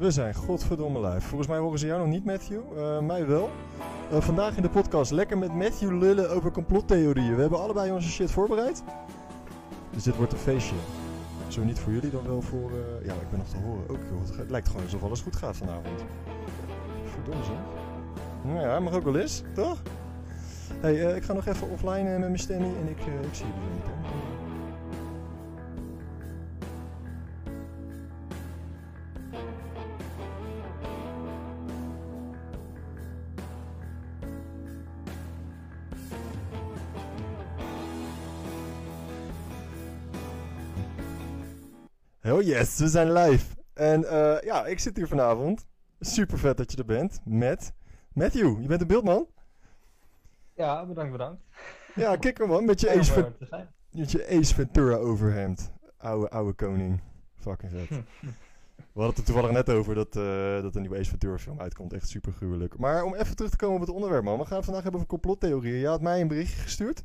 We zijn godverdomme live. Volgens mij horen ze jou nog niet, Matthew. Uh, mij wel. Uh, vandaag in de podcast lekker met Matthew lullen over complottheorieën. We hebben allebei onze shit voorbereid. Dus dit wordt een feestje. Zo niet voor jullie, dan wel voor... Uh, ja, ik ben nog te horen ook. Het lijkt gewoon alsof alles goed gaat vanavond. Verdomme zeg. Nou ja, mag ook wel eens, toch? Hey, ik ga nog even offline met mijn stemmy en ik, ik zie jullie niet. Yes, we zijn live. En uh, ja, ik zit hier vanavond. Super vet dat je er bent. Met Matthew. Je bent een beeldman. Ja, bedankt, bedankt. Ja, kikker man. Met je, Ace, Ven met je Ace Ventura overhemd. Oude, oude koning. Fucking vet. We hadden het er toevallig net over dat, uh, dat een nieuwe Ace Ventura film uitkomt. Echt super gruwelijk. Maar om even terug te komen op het onderwerp, man. We gaan het vandaag hebben over complottheorieën. Je had mij een berichtje gestuurd.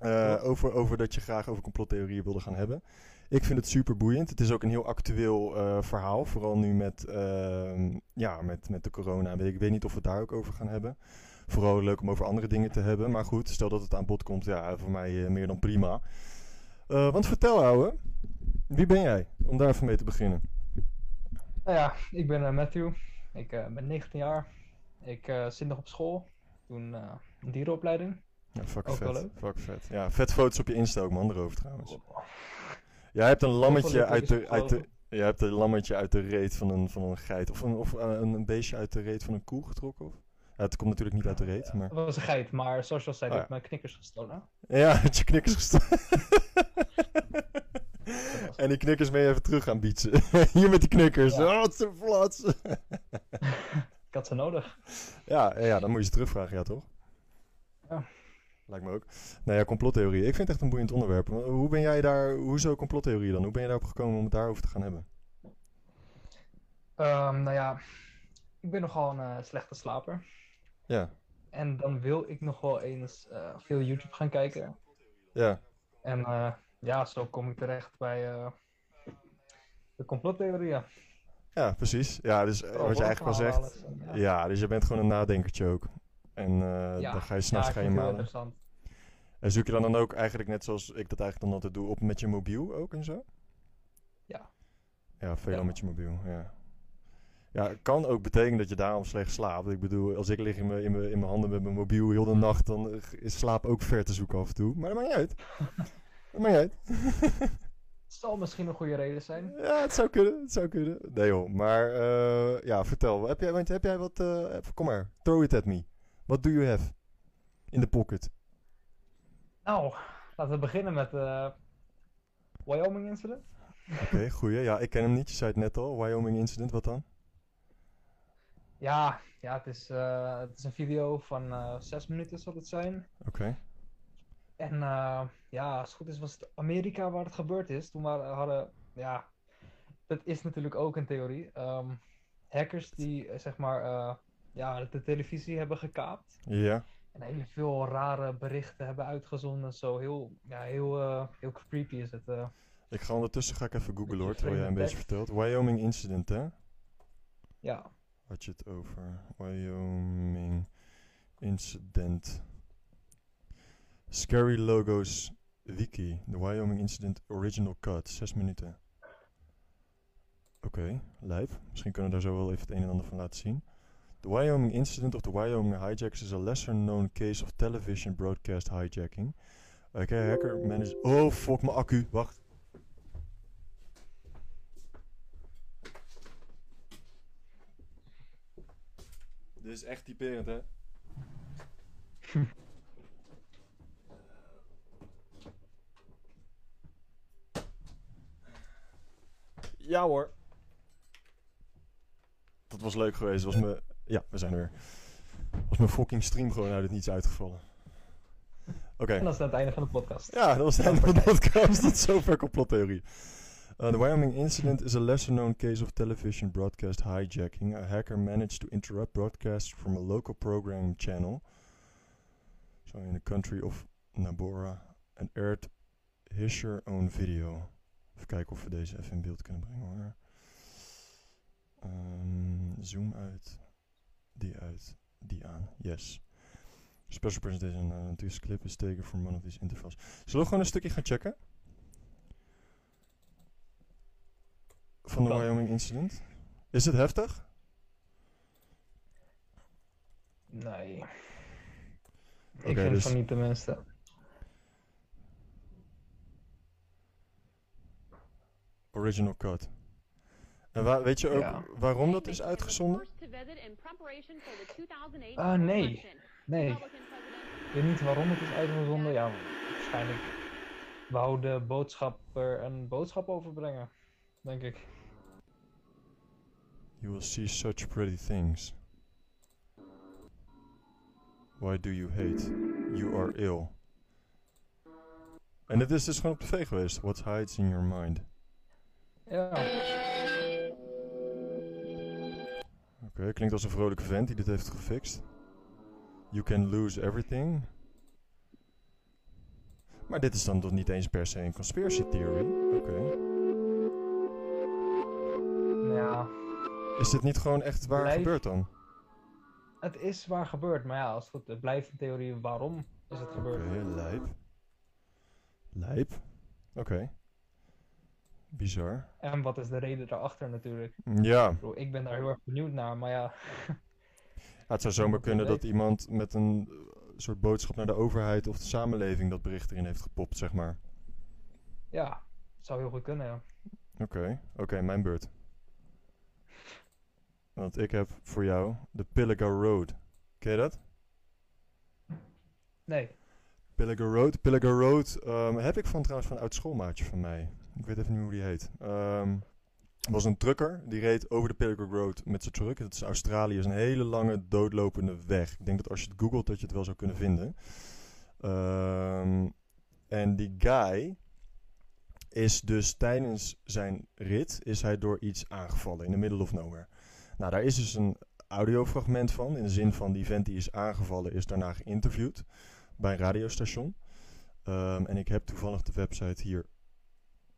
Uh, over, over dat je graag over complottheorieën wilde gaan hebben. Ik vind het super boeiend. Het is ook een heel actueel uh, verhaal. Vooral nu met, uh, ja, met, met de corona. Ik weet niet of we het daar ook over gaan hebben. Vooral leuk om over andere dingen te hebben. Maar goed, stel dat het aan bod komt. Ja, voor mij uh, meer dan prima. Uh, want vertel, ouwe. Wie ben jij? Om daar even mee te beginnen. Nou ja, ik ben Matthew. Ik ben 19 jaar. Ik zit nog op school. Toen een dierenopleiding. Ja, fuck ook vet. Fuck vet. Ja, vet foto's op je Insta ook, man, erover trouwens. Jij hebt een lammetje uit de, uit de, je hebt een lammetje uit de reet van een, van een geit. Of, een, of uh, een beestje uit de reet van een koe getrokken? Of? Ja, het komt natuurlijk niet uit de reet. Maar... Het was een geit, maar zoals je al zei, oh, ja. heb mijn knikkers gestolen. Ja, had je knikkers gestolen. en die knikkers mee even terug gaan bietsen. Hier met die knikkers. Ja. Oh, wat ze flats. Ik had ze nodig. Ja, ja, dan moet je ze terugvragen, ja toch? Ja. Lijkt me ook. Nou ja, complottheorie. Ik vind het echt een boeiend onderwerp. Hoe ben jij daar, hoezo complottheorie dan? Hoe ben je daarop gekomen om het daarover te gaan hebben? Um, nou ja, ik ben nogal een uh, slechte slaper. Ja. En dan wil ik nog wel eens uh, veel YouTube gaan kijken. Ja. En uh, ja, zo kom ik terecht bij de complottheorieën. Ja, precies. Ja, dus wat je eigenlijk al zegt. ja. ja. dus je bent gewoon een nadenkertje ook. En uh, ja. dan ga je s'nachts ja, ga je malen. En zoek je dan, dan ook eigenlijk net zoals ik dat eigenlijk dan altijd doe, op met je mobiel ook en zo? Ja. Ja, veelal met je mobiel, ja. Ja, kan ook betekenen dat je daarom slecht slaapt. Ik bedoel, als ik lig in mijn, in mijn, in mijn handen met mijn mobiel heel de nacht, dan is slaap ook ver te zoeken af en toe. Maar dat maakt niet uit. dat maakt niet uit. Het zal misschien een goede reden zijn. Ja, het zou kunnen. Het zou kunnen. Nee joh, maar uh, ja, vertel. Heb jij, heb jij wat... Uh, kom maar, throw it at me. What do you have in the pocket? Nou, laten we beginnen met de uh, Wyoming incident. Oké, okay, goeie. Ja, ik ken hem niet. Je zei het net al. Wyoming incident, wat dan? Ja, ja het, is, uh, het is een video van uh, zes minuten zal het zijn. Oké. Okay. En uh, ja, als het goed is was het Amerika waar het gebeurd is. Toen waren, hadden, ja, dat is natuurlijk ook een theorie. Um, hackers die zeg maar ja, de televisie hebben gekaapt. Ja. En heel veel rare berichten hebben uitgezonden. Zo heel, ja, heel, uh, heel creepy is het. Uh. Ik ga ondertussen ga ik even googlen hoor, terwijl jij een beetje vertelt. Wyoming incident, hè? Ja. Had je het over? Wyoming incident. Scary Logos Wiki. The Wyoming Incident Original Cut. Zes minuten. Oké, okay, lijp. Misschien kunnen we daar zo wel even het een en ander van laten zien. The Wyoming incident of the Wyoming hijacks is a lesser known case of television broadcast hijacking. Okay, hacker managed... Oh, fuck mijn accu. Wacht. Dit is echt typerend, hè? ja hoor. Dat was leuk geweest. Dat was me ja, we zijn er weer. Was mijn fucking stream gewoon uit het niets uitgevallen. Oké. En dat is het einde van de podcast. Ja, dat was het einde van de podcast. Tot zover complottheorie. Uh, the Wyoming incident is a lesser known case of television broadcast hijacking. A hacker managed to interrupt broadcasts from a local programming channel. So in the country of Nabora. And aired his own video. Even kijken of we deze even in beeld kunnen brengen hoor. Uh, zoom uit. Die uit. Die aan. Yes. Special presentation. Uh, this clip is taken from one of these intervals. Zullen we gewoon een stukje gaan checken? Van de. Wyoming incident. Is het heftig? Nee. Ik Oké, vind dus- van niet tenminste. Original cut. En weet je ook Ja. waarom dat is uitgezonden? Ah, nee. Nee. Ik weet niet waarom het is uitgezonden. Ja, waarschijnlijk wou de boodschapper een boodschap overbrengen. Denk ik. You will see such pretty things. Why do you hate? You are ill. En dit is dus gewoon op tv geweest. What hides in your mind? Ja. Oké, klinkt als een vrolijke vent die dit heeft gefixt. You can lose everything. Maar dit is dan toch niet eens per se een conspiracy theory? Oké. Ja. Is dit niet gewoon echt waar Blijf- gebeurd dan? Het is waar gebeurd, maar ja, als het, goed, het blijft een theorie waarom is het Oké, gebeurd. lijp. Lijp. Oké. Bizar. En wat is de reden daarachter natuurlijk? Ja, Ik bedoel, Ik ben daar heel erg benieuwd naar, maar ja. Ja, het zou zomaar kunnen dat iemand met een eh, soort boodschap naar de overheid of de samenleving dat bericht erin heeft gepopt, zeg maar. Ja, zou heel goed kunnen, ja. Oké, oké, mijn beurt. Want ik heb voor jou de Pilliga Road. Ken je dat? Nee. Pilliga Road. Pilliga Road ehm, heb ik van trouwens van een oud schoolmaatje van mij. Ik weet even niet hoe die heet. Ehm was een trucker die reed over de Pilliga Road met zijn truck. Het is Australië is een hele lange doodlopende weg. Ik denk dat als je het googelt dat je het wel zou kunnen vinden. Ehm, en die guy is dus tijdens zijn rit is hij door iets aangevallen in the middle of nowhere. Nou, daar is dus een audiofragment van. In de zin van die vent die is aangevallen is daarna geïnterviewd bij een radiostation. Ehm, en ik heb toevallig de website hier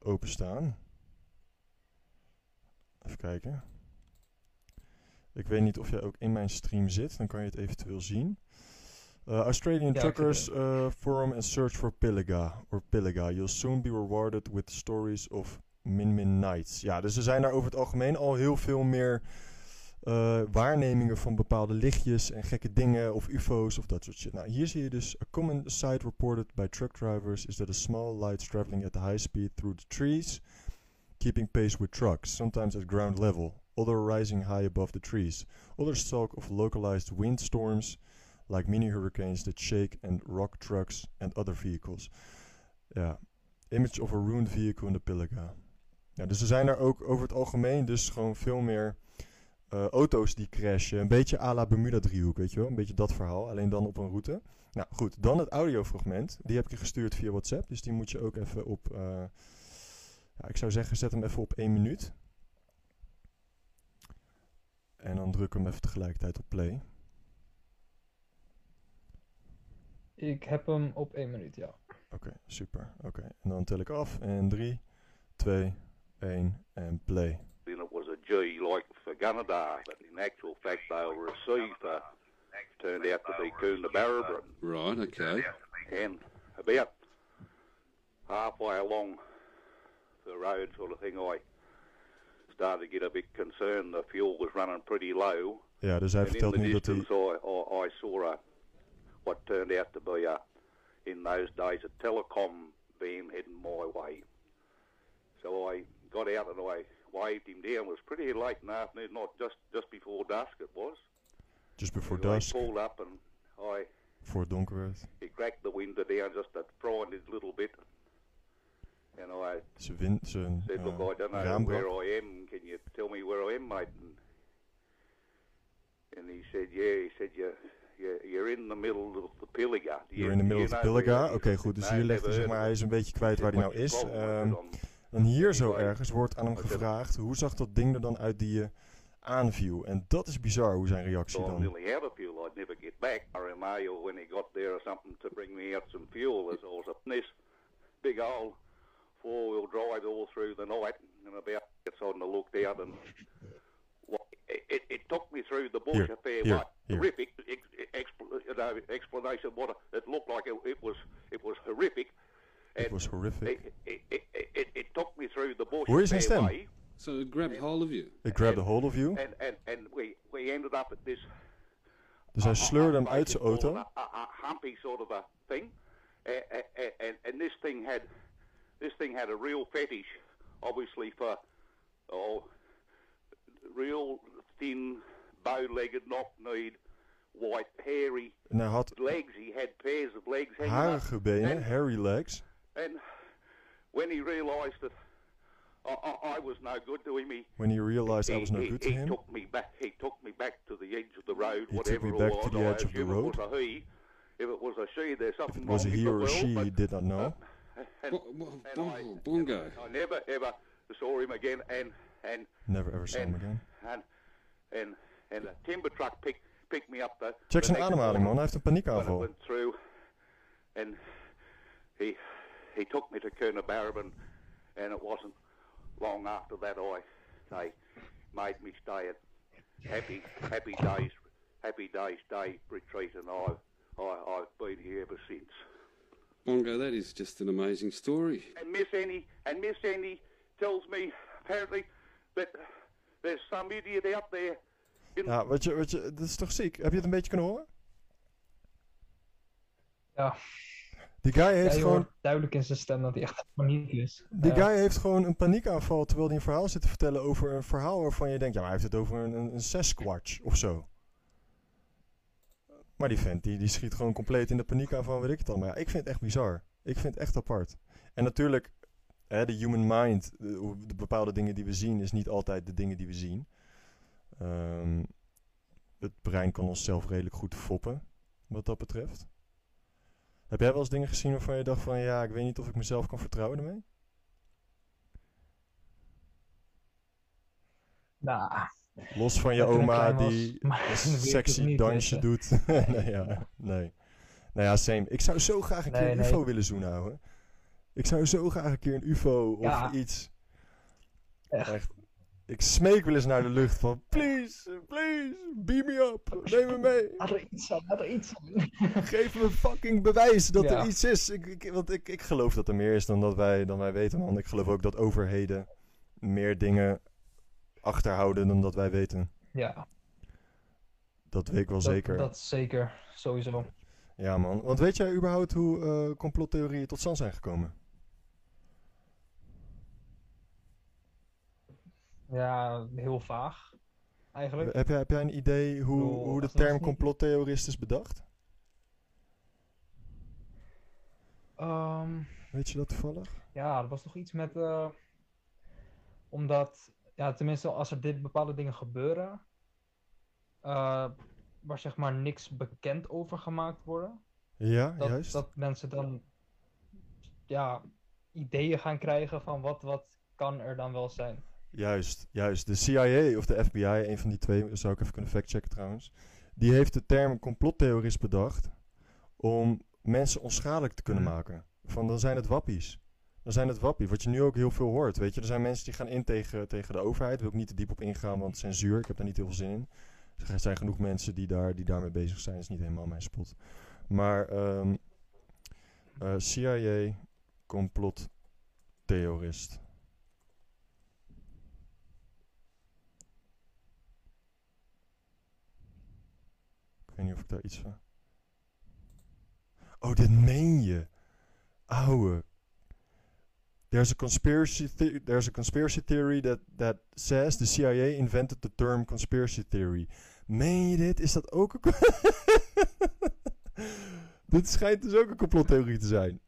openstaan. Even kijken. Ik weet niet of jij ook in mijn stream zit, dan kan je het eventueel zien. Uh, Australian Ja, Truckers uh, Forum and Search for Pilliga. Or Pilliga. You'll soon be rewarded with stories of Min Min Nights. Ja, dus er zijn daar over het algemeen al heel veel meer uh, waarnemingen van bepaalde lichtjes en gekke dingen of ufo's of dat soort shit. Nou, hier zie je dus a common sight reported by truck drivers is that a small light traveling at high speed through the trees, keeping pace with trucks, sometimes at ground level, other rising high above the trees. Others talk of localized windstorms, like mini hurricanes that shake and rock trucks and other vehicles. Ja, image of a ruined vehicle in the Pilliga. Ja, dus er zijn er ook over het algemeen dus gewoon veel meer uh, auto's die crashen. Een beetje à la Bermuda-driehoek, weet je wel? Een beetje dat verhaal, alleen dan op een route. Nou goed, dan het audiofragment. Die heb ik je gestuurd via WhatsApp, dus die moet je ook even op... Uh, ja, ik zou zeggen, zet hem even op één minuut. En dan druk hem even tegelijkertijd op play. Ik heb hem op één minuut, ja. Oké, okay, super. Oké, okay. en dan tel ik af. En 3, 2, 1 en play. Then it was a G like for Gunnedah, but in actual fact they were a C for turned out to be Coonabarabran. Right, okay. And about halfway along the road sort of thing I started to get a bit concerned. The fuel was running pretty low. Ja, dus hij and in vertelt the nu dat hij... distance I, I, I saw a, what turned out to be a, in those days, a telecom van heading my way. So I got out and I waved him down. It was pretty late in the afternoon, not just, just before dusk it was. Just before dusk, pulled up and I voor het donker werd. he cracked the window down just to frighten it a little bit. And I Zijn, wind, zijn said, look, uh, I don't know where. I am. Can you tell me where I am, mate? And, and he said, yeah. He said, you, you, you're in the middle of the Pilliga. You're you- in the middle of the Pilliga. Oké, is?" goed. Dus hier legt hij, zeg maar, hij is een beetje kwijt waar hij nou is. the dan hier zo ergens wordt aan hem I gevraagd, hoe zag dat ding er dan uit die je aanviel? En dat is bizar, hoe zijn reactie dan. nearly out of fuel. I'd never get back. I remember when he got there or something to bring me out some fuel. As I was up in this big old four-wheel drive all through the night, and about it's on the looked out, and it, it, took through the bush Here, a fair way. Horrific ex- expl- you know, explanation. What it looked like. It, it was it was horrific. It And was horrific. It, it, it, it, it took me through the bush a zijn fair stem? way. So it grabbed hold of you. It grabbed a hold of you. And, and, and we, we ended up at this Dus hij sleurde hem uit zijn auto. A, humpy sort of a thing, and, and, and this thing had this thing had a real fetish, obviously for oh, real thin, bow-legged, knock-kneed, white, hairy En hij had legs. He had pairs of legs harige benen, En- hairy legs. And when he realised that I, I, I was no good to him, he When he realized I was no he, good he, to he him, took me back. He took me back to the edge of the road. He took me back was. to the I edge of the assume road. It was a he. If it was a she, there's if something it was a wrong he with or the a world, she, but- he did not know. and, Bo- bo- and bon- I- bongo. I never ever saw him again. And and Never ever saw him again. and and, and a timber truck picked picked me up. The, Check the zijn ademhaling, man. morning Hij heeft een when I paniekaanval. went through, and he he took me to Kernabarabin, and it wasn't long after that I they made me stay at Happy Happy Days Happy Days Day retreat, and I I I've been here ever since. Bongo, that is just an amazing story. And Miss Annie and Miss Annie tells me apparently that there's some idiot out there in Ja, wat je, wat je, dat is toch ziek? Heb je het een beetje kunnen horen? Ja, Die guy heeft gewoon, duidelijk in zijn stem dat hij echt paniek is. die guy heeft gewoon een paniekaanval terwijl hij een verhaal zit te vertellen over een verhaal waarvan je denkt, ja, maar hij heeft het over een, een, een Sasquatch of zo. Maar die vent, die, die schiet gewoon compleet in de paniekaanval, weet ik het al. Maar ja, ik vind het echt bizar. Ik vind het echt apart. En natuurlijk, hè, de human mind, de bepaalde dingen die we zien, is niet altijd de dingen die we zien. Ehm, het brein kan onszelf redelijk goed foppen, wat dat betreft. Heb jij wel eens dingen gezien waarvan je dacht van, ja, ik weet niet of ik mezelf kan vertrouwen ermee? Nou, Los van je oma was, die een sexy niet, dansje doet. nee, ja, nee. Nou ja, same. Ik zou zo graag een keer een nee. ufo willen zoenen, ouwe. Ik zou zo graag een keer een ufo of iets. Echt. Ik smeek wel eens naar de lucht van, please, please, beam me up, neem me mee. Had er iets aan, had er iets aan. Geef me fucking bewijs dat Ja. er iets is. Ik, ik, want ik, ik geloof dat er meer is dan dat wij, dan wij weten, man. Ik geloof ook dat overheden meer dingen achterhouden dan dat wij weten. Ja, Dat weet ik wel dat, zeker. dat zeker, sowieso. Ja, man. Want weet jij überhaupt hoe eh, complottheorieën tot stand zijn gekomen? Ja, heel vaag, eigenlijk. Heb jij, heb jij een idee hoe, bedoel, hoe de term complottheorist is bedacht? Ehm, Weet je dat toevallig? ja, er was nog iets met... eh, omdat, ja, tenminste als er dit bepaalde dingen gebeuren... eh, waar zeg maar niks bekend over gemaakt worden... Ja, dat, juist. dat mensen dan ja, ideeën gaan krijgen van wat, wat kan er dan wel zijn. Juist, juist. De CIA of de FBI, een van die twee, zou ik even kunnen factchecken trouwens. Die heeft de term complottheorist bedacht om mensen onschadelijk te kunnen Mhm. maken. Van dan zijn het wappies. Dan zijn het wappies, wat je nu ook heel veel hoort. Weet je, er zijn mensen die gaan in tegen, tegen de overheid. Daar wil ik niet te diep op ingaan, want censuur, ik heb daar niet heel veel zin in. Er zijn genoeg mensen die, daar, die daarmee bezig zijn. Dat is niet helemaal mijn spot. Maar ehm, eh, CIA complottheorist. Weet niet of ik daar iets van. Oh, dit meen je. Ouwe. There's a conspiracy the- there's a conspiracy theory that that says the CIA invented the term conspiracy theory. Meen je dit? Is dat ook een Dit schijnt dus ook een complottheorie te zijn.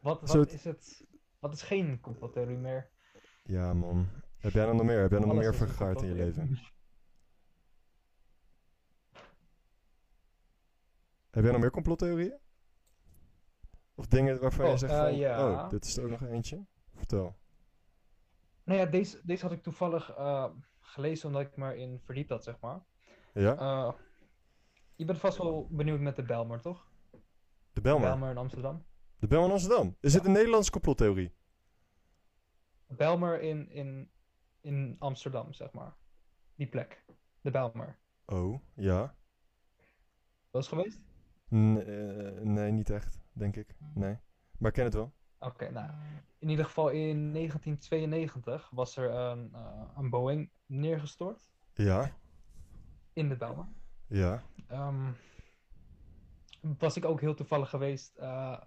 Wat, wat is het? Wat is geen complottheorie meer? Ja, man. Heb jij er nog meer? Heb jij er nog meer vergaard in je leven? Heb jij nog meer complottheorieën? Of dingen waarvan je Oh, zegt eh, van... ja. Oh, dit is er ook nog eentje? Vertel. Nou ja, deze, deze had ik toevallig eh, gelezen omdat ik me erin verdiept had, zeg maar. Ja? Eh, je bent vast wel benieuwd met de Belmer, toch? De Belmer. Belmer in Amsterdam. De Belmer in Amsterdam. Is Ja. dit een Nederlandse complottheorie? Belmer in, in, in Amsterdam, zeg maar. Die plek. De Bijlmer. Oh, ja. Was geweest? Eh, nee, niet echt, denk ik. Nee. Maar ik ken het wel. Oké, nou. In ieder geval in 1992 was er een, eh, een Boeing neergestort Ja, in de Bijlmer. ja. Ehm, was ik ook heel toevallig geweest uh,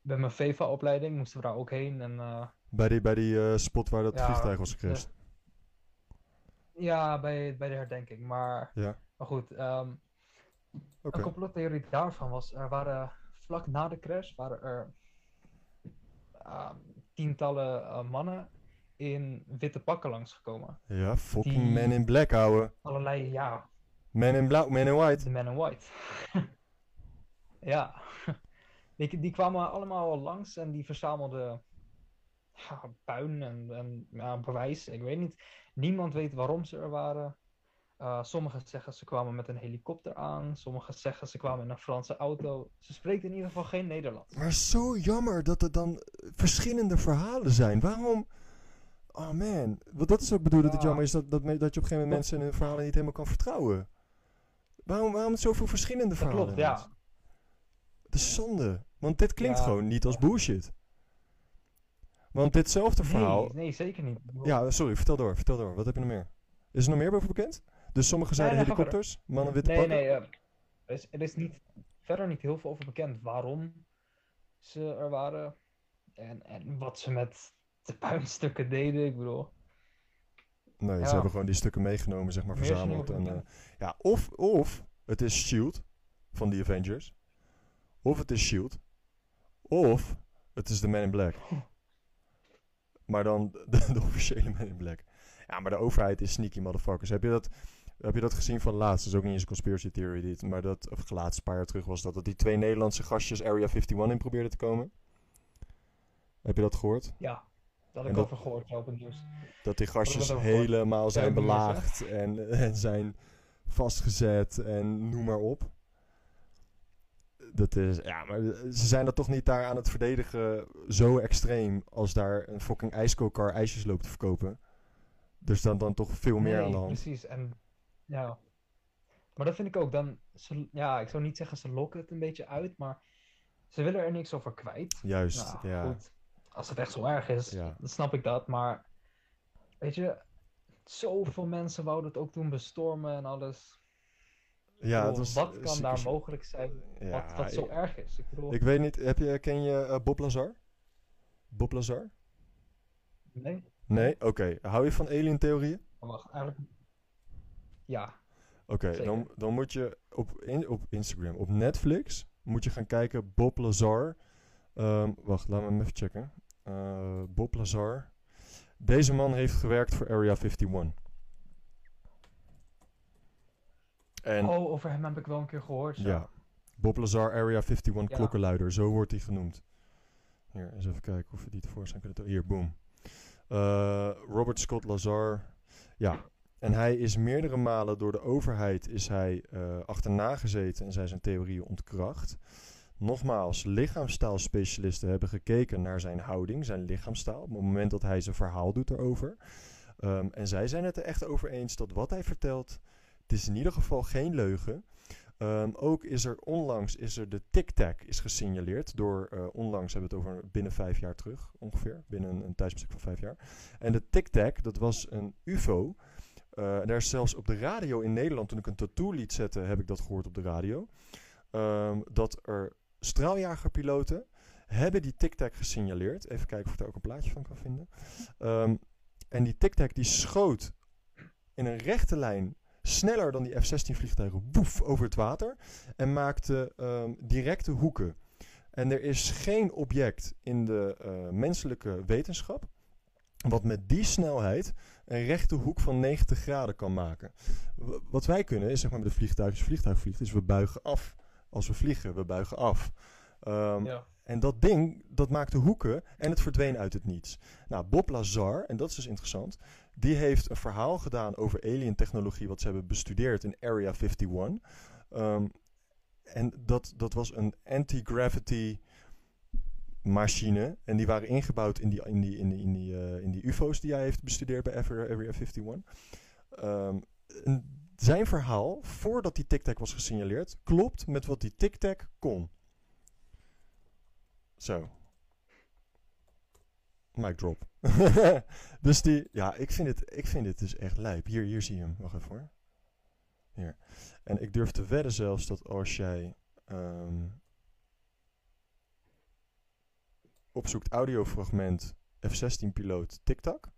bij mijn VEVA-opleiding. Moesten we daar ook heen. En, uh, Bij die, bij die spot waar dat Ja, vliegtuig was gecrashed. ja, bij, bij de herdenking. Maar, Ja, maar goed, ehm, oké. een complottheorie daarvan was... Er waren vlak na de crash waren er ehm, tientallen uh, mannen in witte pakken langsgekomen. Ja, fucking Man in Black, ouwe. Allerlei, ja, Man in blauw, Man in white. De Man in White. ja. Die, die kwamen allemaal al langs en die verzamelden ja, puin en, en ja, bewijs. Ik weet niet. Niemand weet waarom ze er waren. Uh, sommigen zeggen ze kwamen met een helikopter aan. Sommigen zeggen ze kwamen in een Franse auto. Ze spreekt in ieder geval geen Nederlands. Maar zo jammer dat er dan verschillende verhalen zijn. Waarom? Oh man, wat dat is ook bedoeld dat het Ja. jammer is dat, dat, dat je op een gegeven moment mensen hun verhalen niet helemaal kan vertrouwen. Waarom, waarom zoveel verschillende Dat verhalen? klopt, ja. Dat is zonde. Want dit klinkt Ja. gewoon niet als bullshit. Want ditzelfde verhaal. Nee, nee, zeker niet. Ja, sorry, vertel door, vertel door. Wat heb je nog meer? Is er nog meer boven bekend? Dus sommigen zeiden nee, helikopters, mannen witte Nee, pakken. nee. eh, er, is, er is niet, verder niet heel veel over bekend waarom ze er waren. En, en wat ze met de puinstukken deden. Ik bedoel. Nee, Ja. ze hebben gewoon die stukken meegenomen, zeg maar, er verzameld. En, eh, ja, of, of het is S.H.I.E.L.D. van de Avengers. Of het is S.H.I.E.L.D. Of het is de Man in Black. Maar dan de, de officiële Man in Black. Ja, maar de overheid is sneaky motherfuckers. Heb je dat, heb je dat gezien van laatst? Dat is ook niet eens een conspiracy theory dit. Maar dat, of laatst, een paar jaar terug was dat, dat die twee Nederlandse gastjes Area 51 in probeerden te komen. Heb je dat gehoord? Ja, dat En ik over gehoord op het nieuws. Dat die gastjes dat helemaal zijn belaagd en, en zijn vastgezet en noem maar op. Dat is, ja, maar ze zijn dat toch niet daar aan het verdedigen zo extreem als daar een fucking ijskookkar ijsjes loopt te verkopen. Er staat dan toch veel meer Nee, aan de hand. precies. En ja. Maar dat vind ik ook dan. Ze, ja, ik zou niet zeggen ze lokken het een beetje uit, maar ze willen er niks over kwijt. Juist, Nou, ja. goed. Als het echt zo erg is, Ja. dan snap ik dat. Maar weet je, zoveel mensen wouden het ook toen bestormen en alles. Ja, bedoel, was wat kan daar mogelijk zijn Ja, wat, wat zo ik- erg is? Ik bedoel, Ik weet niet, heb je, ken je eh, Bob Lazar? Bob Lazar? nee? Nee? Oké. Hou je van alien theorieën? Maar wacht, eigenlijk. Ja, Oké, dan, dan moet je op, in, op Instagram, op Netflix, moet je gaan kijken Bob Lazar. Ehm, wacht, laten we hem even checken. Eh, Bob Lazar. Deze man heeft gewerkt voor Area 51. En oh, over hem heb ik wel een keer gehoord. zo. ja, Bob Lazar, Area 51 Ja. klokkenluider, zo wordt hij genoemd. Hier, eens even kijken of we die tevoorschijn kunnen. Hier, boom. Eh, Robert Scott Lazar. Ja, en hij is meerdere malen door de overheid is hij, eh, achterna gezeten en zijn zijn theorieën ontkracht. Nogmaals, lichaamstaalspecialisten hebben gekeken naar zijn houding, zijn lichaamstaal, op het moment dat hij zijn verhaal doet erover. Ehm, en zij zijn het er echt over eens dat wat hij vertelt, het is in ieder geval geen leugen. Ehm, ook is er onlangs is er de Tic-Tac is gesignaleerd door, eh, onlangs hebben we het over binnen vijf jaar terug ongeveer, binnen een, een van vijf jaar. En de Tic-Tac, dat was een UFO. Eh, daar is zelfs op de radio in Nederland, toen ik een tattoo liet zetten, heb ik dat gehoord op de radio. Ehm, dat er straaljagerpiloten hebben die Tic-Tac gesignaleerd. Even kijken of ik daar ook een plaatje van kan vinden. Ehm, en die Tic-Tac die schoot in een rechte lijn sneller dan die F-16 vliegtuigen woef over het water en maakte ehm, directe hoeken. En er is geen object in de eh, menselijke wetenschap wat met die snelheid een rechte hoek van 90 graden kan maken. Wat wij kunnen is zeg maar met de vliegtuig, als vliegtuig vliegt, is we buigen af. Als we vliegen, we buigen af. Ehm, Ja. en dat ding, dat maakte hoeken en het verdween uit het niets. Nou, Bob Lazar, en dat is dus interessant, die heeft een verhaal gedaan over alien technologie wat ze hebben bestudeerd in Area 51. Ehm, en dat, dat was een anti-gravity machine. En die waren ingebouwd in die, in die, in die, in die, eh, in die UFO's die hij heeft bestudeerd bij Area Area 51. ehm, een- zijn verhaal, voordat die tic-tac was gesignaleerd, klopt met wat die tic-tac kon. Zo. Mic drop. dus die, ja, ik vind, het, ik vind het dus echt lijp. Hier, hier zie je hem. Wacht even hoor. Hier. En ik durf te wedden zelfs dat als jij ehm, opzoekt audiofragment F-16 piloot TikTok,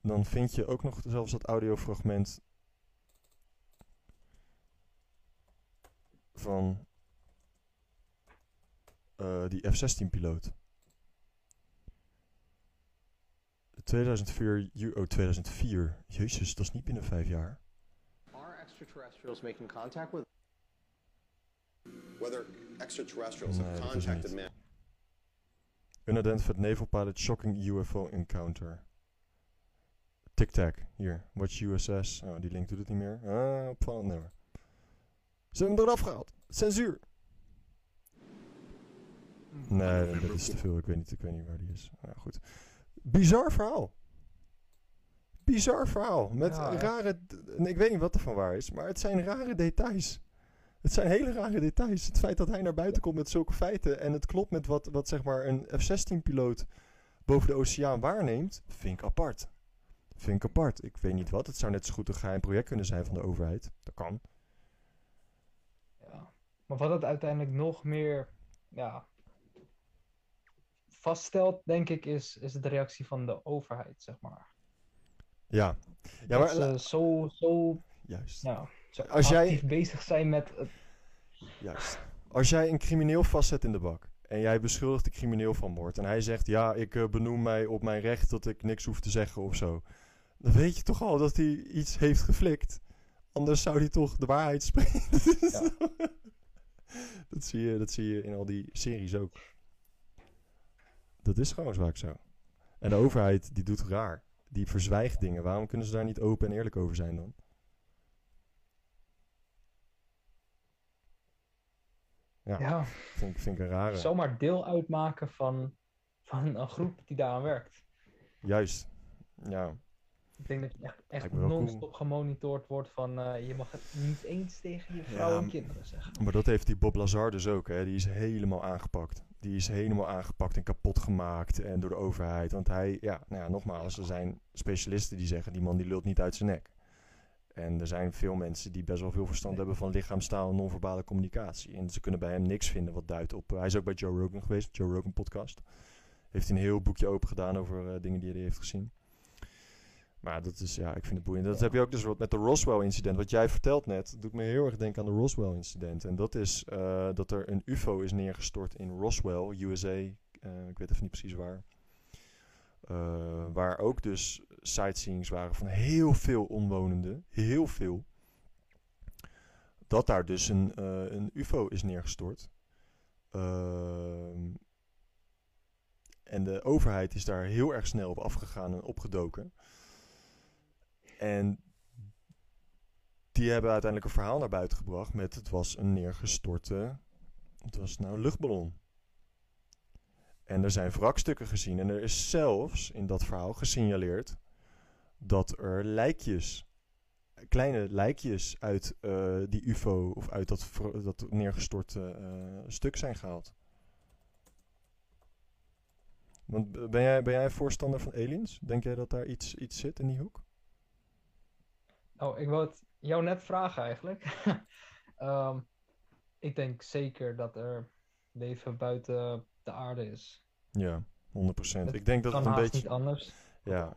dan vind je ook nog zelfs dat audiofragment van eh, die F-16 piloot. 2004, ju- oh 2004. Jezus, dat is niet binnen vijf jaar. Are extraterrestrials making contact with Whether extraterrestrials have Nee, is contacted man. Unidentified naval pilot shocking UFO encounter. Tic Tac, hier. Watch USS. Oh, die link doet het niet meer. Ah, opvallend nummer. Ze hebben hem eraf gehaald. Censuur. Nee, dat is te veel. Ik weet niet, ik weet niet waar die is. Nou, goed. Bizar verhaal. Bizar verhaal. Met Ja, rare... Ik weet niet wat er van waar is, maar het zijn rare details. Het zijn hele rare details. Het feit dat hij naar buiten komt met zulke feiten en het klopt met wat, wat zeg maar een F-16-piloot boven de oceaan waarneemt, vind ik apart. Vind ik apart. Ik weet niet wat. Het zou net zo goed een geheim project kunnen zijn van de overheid. Dat kan. Ja. Maar wat het uiteindelijk nog meer ja, vaststelt, denk ik, is, is de reactie van de overheid, zeg maar. Ja. Ja, maar... ze zo, zo, Juist. ja, Als jij- actief bezig zijn met het Juist. Als jij een crimineel vastzet in de bak en jij beschuldigt de crimineel van moord en hij zegt ja, ik eh, benoem mij op mijn recht dat ik niks hoef te zeggen of zo, dan weet je toch al dat hij iets heeft geflikt. Anders zou hij toch de waarheid spreken. Ja. dat, zie je, dat zie je in al die series ook. Dat is gewoon vaak zo. En de overheid die doet raar. Die verzwijgt dingen. Waarom kunnen ze daar niet open en eerlijk over zijn dan? Ja, ja, vind, ik- vind ik een rare. zomaar deel uitmaken van, van een groep die daaraan werkt. Juist. Ja. Ik denk dat je echt, echt cool. non-stop gemonitord wordt van eh, je mag het niet eens tegen je vrouw Ja, en kinderen zeggen. Maar dat heeft die Bob Lazar dus ook. Hè. Die is helemaal aangepakt. Die is helemaal aangepakt en kapot gemaakt. En door de overheid. Want hij, ja, nou ja, nogmaals, er zijn specialisten die zeggen... die man die lult niet uit zijn nek. En er zijn veel mensen die best wel veel verstand hebben van lichaamstaal en non-verbale communicatie. En ze kunnen bij hem niks vinden wat duidt op... hij is ook bij Joe Rogan geweest, Joe Rogan podcast. Heeft hij een heel boekje open gedaan over eh, dingen die hij heeft gezien. Maar dat is, ja, ik vind het boeiend. Dat Ja. heb je ook dus wat met de Roswell-incident. Wat jij vertelt net, doet me heel erg denken aan de Roswell-incident. En dat is eh, dat er een UFO is neergestort in Roswell, USA. eh, ik weet even niet precies waar. Eh, waar ook dus sightseeings waren van heel veel omwonenden. Heel veel. Dat daar dus een, eh, een UFO is neergestort. Ehm, en de overheid is daar heel erg snel op afgegaan en opgedoken. En die hebben uiteindelijk een verhaal naar buiten gebracht met het was een neergestorte, het was nou een luchtballon. En er zijn wrakstukken gezien en er is zelfs in dat verhaal gesignaleerd dat er lijkjes, kleine lijkjes uit eh, die UFO of uit dat, dat neergestorte eh, stuk zijn gehaald. Want ben jij, ben jij voorstander van aliens? Denk jij dat daar iets, iets zit in die hoek? Oh, ik wou het jou net vragen eigenlijk. Ehm, ik denk zeker dat er leven buiten de aarde is. Ja, 100%. Het Ik denk dat het een beetje. niet anders. Ja,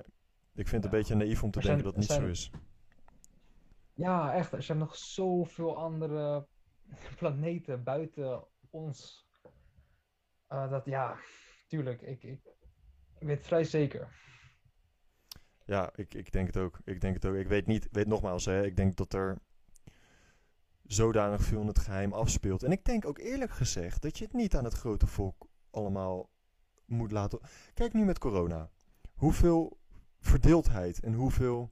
ik vind het een beetje naïef om te Er denken zijn- dat het niet zo is. Ja, echt. Er zijn nog zoveel andere planeten buiten ons. Eh, dat ja, tuurlijk. Ik, ik, ik weet het vrij zeker. Ja, ik, ik denk het ook. Ik denk het ook. Ik weet niet, weet nogmaals, hè, ik denk dat er zodanig veel in het geheim afspeelt. En ik denk ook eerlijk gezegd dat je het niet aan het grote volk allemaal moet laten. Kijk nu met corona. Hoeveel verdeeldheid en hoeveel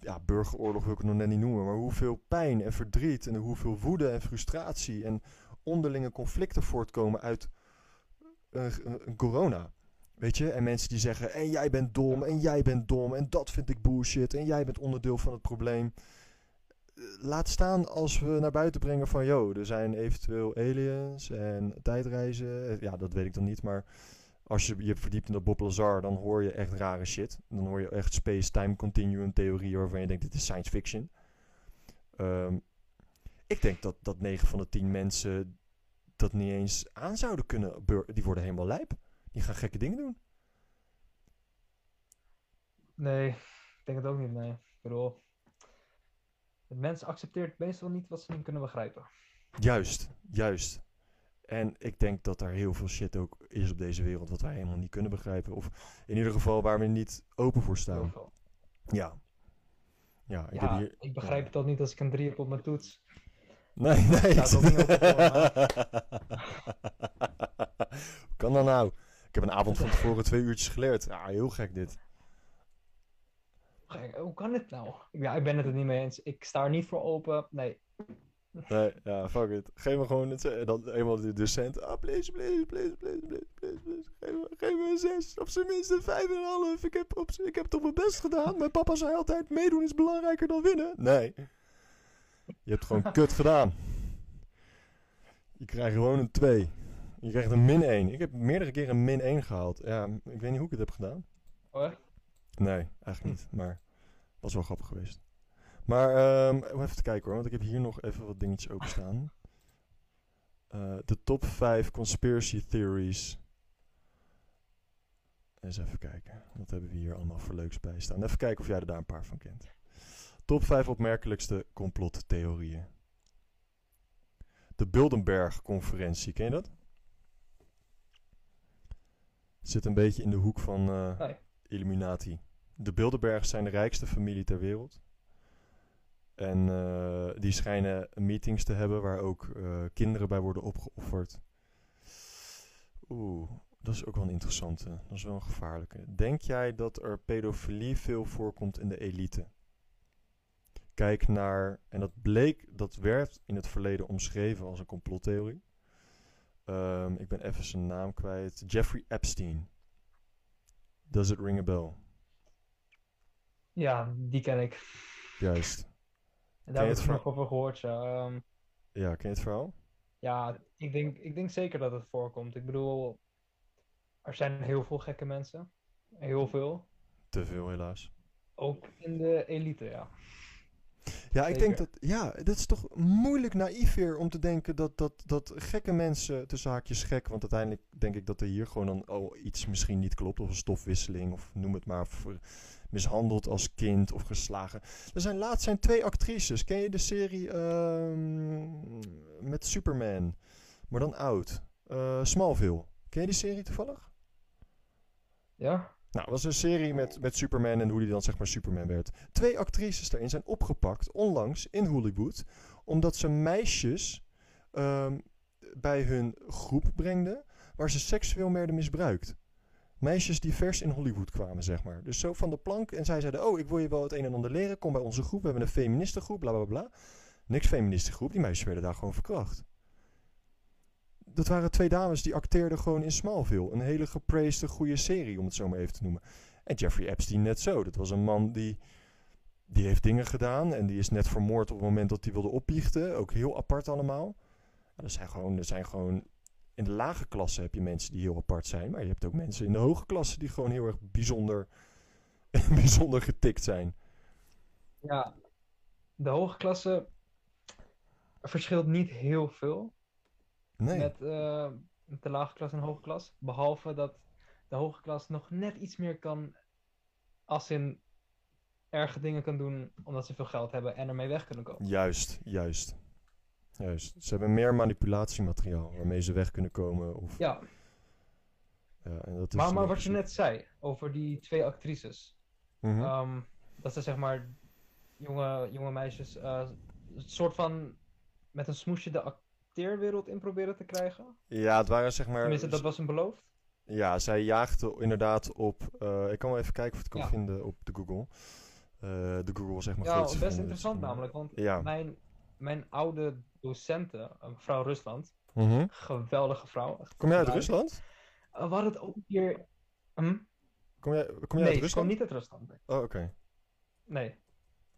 ja, burgeroorlog wil ik het nog net niet noemen, maar hoeveel pijn en verdriet en hoeveel woede en frustratie en onderlinge conflicten voortkomen uit eh, corona. Weet je? En mensen die zeggen, en jij bent dom, en jij bent dom, en dat vind ik bullshit, en jij bent onderdeel van het probleem. Laat staan als we naar buiten brengen van, yo, er zijn eventueel aliens en tijdreizen. Eh, Ja, dat weet ik dan niet, maar als je je verdiept in dat Bob Lazar, dan hoor je echt rare shit. Dan hoor je echt space-time continuum theorieën waarvan je denkt, dit is science fiction. Ehm, ik denk dat, dat 9 van de 10 mensen dat niet eens aan zouden kunnen. Die worden helemaal lijp. Die gaan gekke dingen doen. Nee, ik denk het ook niet, nee. Ik bedoel, het mens accepteert meestal niet wat ze niet kunnen begrijpen. Juist, juist. En ik denk dat er heel veel shit ook is op deze wereld wat wij helemaal niet kunnen begrijpen. Of in ieder geval waar we niet open voor staan. Ja. Ja, ik Ja, heb hier... ik begrijp het ook niet als ik een 3 heb op mijn toets. Nee, nee. Staat ook niet op Hoe kan dat nou? Ik heb een avond van tevoren twee uurtjes geleerd. Ja, heel gek dit. Hoe kan dit nou? Ja, ik ben het er niet mee eens. Ik sta er niet voor open. Nee, Nee, ja, fuck it. Geef me gewoon het, dan eenmaal de docent. Ah, please, please, please, please, please, please, please. Geef me, geef me een zes. Of zijn minst een vijf en een half. Ik heb, op, ik heb toch mijn best gedaan. Mijn papa zei altijd, meedoen is belangrijker dan winnen. Nee. Je hebt gewoon kut gedaan. Je krijgt gewoon een 2. Je krijgt een min 1. Ik heb meerdere keren een min 1 gehaald. Ja, ik weet niet hoe ik het heb gedaan. hoor. Nee, eigenlijk niet. Maar was wel grappig geweest. Maar ehm, even te kijken hoor, want ik heb hier nog even wat dingetjes openstaan. Eh de top 5 conspiracy theories. Eens even kijken. Wat hebben we hier allemaal voor leuks bij staan? Even kijken of jij er daar een paar van kent. Top 5 opmerkelijkste complottheorieën. De Bilderberg-conferentie, ken je dat? Zit een beetje in de hoek van eh. Illuminati. De Bilderbergs zijn de rijkste familie ter wereld. En eh, die schijnen meetings te hebben waar ook eh, kinderen bij worden opgeofferd. Oeh, dat is ook wel een interessante. Dat is wel een gevaarlijke. Denk jij dat er pedofilie veel voorkomt in de elite? Kijk naar, en dat bleek, dat werd in het verleden omschreven als een complottheorie. Ehm, ik ben even zijn naam kwijt. Jeffrey Epstein. Does it ring a bell? Ja, die ken ik. Juist. En daar heb het ik nog over gehoord. Ja, Ehm, Ja, ken je het verhaal? ja ik, denk, ik denk zeker dat het voorkomt. Ik bedoel, er zijn heel veel gekke mensen. Heel veel. Te veel helaas. Ook in de elite, ja. Ja, ik denk dat. Ja, dat is toch moeilijk naïef weer om te denken dat, dat, dat gekke mensen. tussen haakjes gek. Want uiteindelijk denk ik dat er hier gewoon dan oh, iets misschien niet klopt. Of een stofwisseling. Of noem het maar. Mishandeld als kind of geslagen. Er zijn laatst zijn twee actrices. Ken je de serie ehm, met Superman? Maar dan oud. Eh, Smallville. Ken je die serie toevallig? Ja? Nou, het was een serie met, met Superman en hoe die dan zeg maar Superman werd. Twee actrices daarin zijn opgepakt onlangs in Hollywood. Omdat ze meisjes ehm, bij hun groep brengden waar ze seksueel werden misbruikt. Meisjes die vers in Hollywood kwamen, zeg maar. Dus zo van de plank. En zij zeiden, oh, ik wil je wel het een en ander leren. Kom bij onze groep. We hebben een feministengroep, bla bla bla. Niks feministengroep. Die meisjes werden daar gewoon verkracht. Dat waren twee dames die acteerden gewoon in Smallville. Een hele gepraised goede serie, om het zo maar even te noemen. En Jeffrey Epstein net zo. Dat was een man die, die heeft dingen gedaan. En die is net vermoord op het moment dat hij wilde opbiechten. Ook heel apart allemaal. Er, zijn gewoon, er zijn gewoon... In de lage klasse heb je mensen die heel apart zijn. Maar je hebt ook mensen in de hoge klasse die gewoon heel erg bijzonder, bijzonder getikt zijn. Ja. De hoge klasse verschilt niet heel veel Nee. met, eh, de lage klas en hoge klas. Behalve dat de hoge klas nog net iets meer kan, als in erge dingen kan doen omdat ze veel geld hebben en ermee weg kunnen komen. Juist, juist. Juist. Ze hebben meer manipulatiemateriaal waarmee ze weg kunnen komen. Of, Ja, ja, en dat is maar, wat je net zei over die twee actrices. Mhm. Ehm, dat ze zeg maar jonge, jonge meisjes eh, een soort van met een smoesje de acteerwereld in proberen te krijgen. Ja, het waren zeg maar... Tenminste, dat was een beloofd. Ja, zij jaagde inderdaad op... eh, ik kan wel even kijken of ik het kan Ja. vinden op de Google. Eh, de Google zeg maar Ja, best interessant namelijk, want Ja. mijn, mijn oude docenten, mevrouw Rusland, Mhm. geweldige vrouw. echt Kom jij uit. Rusland? We hadden het ook keer. Hm? Kom jij, kom jij Nee, uit Rusland? kwam niet uit Rusland. nee. Oh, oké. Nee.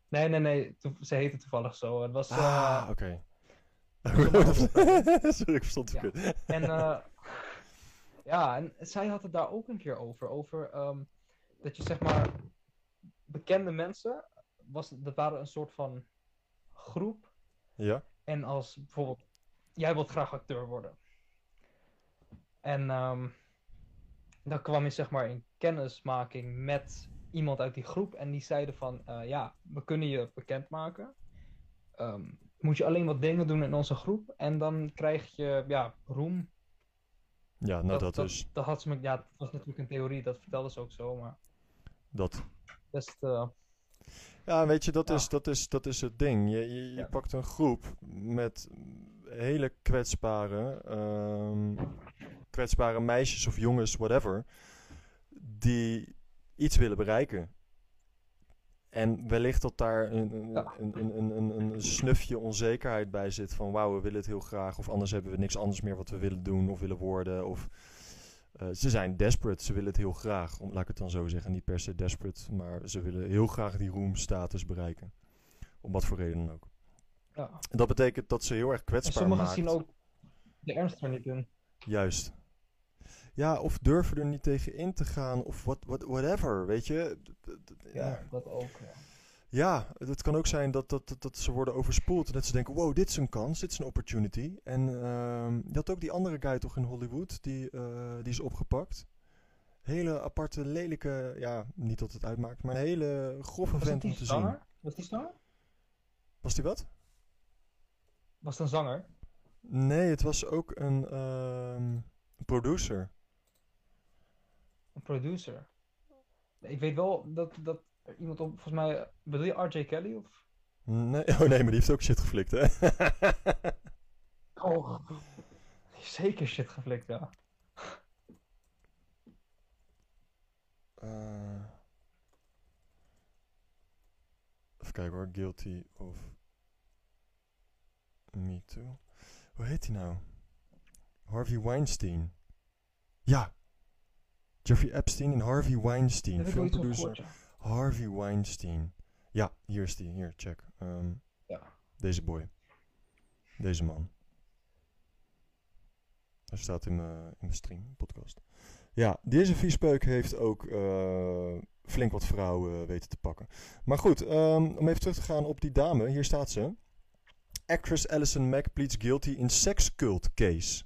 Nee, nee, nee. ze heette toevallig zo. Het was... Ah, oké. Sorry, ik verstond het Ja. En eh, ja, en zij had het daar ook een keer over. Over ehm, dat je zeg maar bekende mensen, was, dat waren een soort van groep. Ja? En als bijvoorbeeld, jij wilt graag acteur worden. En ehm, dan kwam je zeg maar in kennismaking met iemand uit die groep. En die zeiden van, eh, ja, we kunnen je bekendmaken. Ehm moet je alleen wat dingen doen in onze groep. En dan krijg je, ja, roem. Ja, nou dat, dus. Dat had ze me, ja, dat was natuurlijk een theorie, dat vertelde ze ook zo, maar Dat. best, eh, Ja, weet je, dat, Ja. Is, dat, is, dat is het ding. Je, je, je Ja. pakt een groep met hele kwetsbare, ehm, kwetsbare meisjes of jongens, whatever, die iets willen bereiken. En wellicht dat daar een, een, Ja. een, een, een, een, snufje onzekerheid bij zit van wauw, we willen het heel graag. Of anders hebben we niks anders meer wat we willen doen of willen worden. Of, eh, ze zijn desperate, ze willen het heel graag. Om, laat ik het dan zo zeggen, niet per se desperate, maar ze willen heel graag die roemstatus bereiken. Om wat voor reden dan ook. ja. En dat betekent dat ze heel erg kwetsbaar sommigen maakt. zien ook de ernst er niet in. Juist. Ja, of durven er niet tegen in te gaan, of what, whatever, weet je. Ja, dat ook, ja. ja, het kan ook zijn dat, dat, dat, dat ze worden overspoeld. En dat ze denken, wow, dit is een kans, dit is een opportunity. En ehm, je had ook die andere guy toch in Hollywood, die, eh, die is opgepakt. Hele aparte, lelijke, ja, niet dat het uitmaakt, maar een hele grove vent om te zanger? zien. Was die zanger? Was die wat? Was het een zanger? Nee, het was ook een ehm, producer. Een producer? Ik weet wel dat, dat iemand op, volgens mij, bedoel je RJ Kelly of? Nee, oh nee, maar die heeft ook shit geflikt, hè? Oh, die heeft zeker shit geflikt, ja. Eh, even kijken hoor, Guilty of Me Too. Hoe heet hij nou? Harvey Weinstein. Ja. Jeffrey Epstein en Harvey Weinstein, filmproducer. gehoord, ja. Harvey Weinstein. Ja, hier is die. Hier, check. Ehm, Ja. Deze boy. Deze man. Hij staat in mijn in mijn stream, podcast. Ja, deze viespeuk heeft ook eh, flink wat vrouwen weten te pakken. Maar goed, ehm, om even terug te gaan op die dame. Hier staat ze. Actress Alison Mack pleads guilty in sex cult case.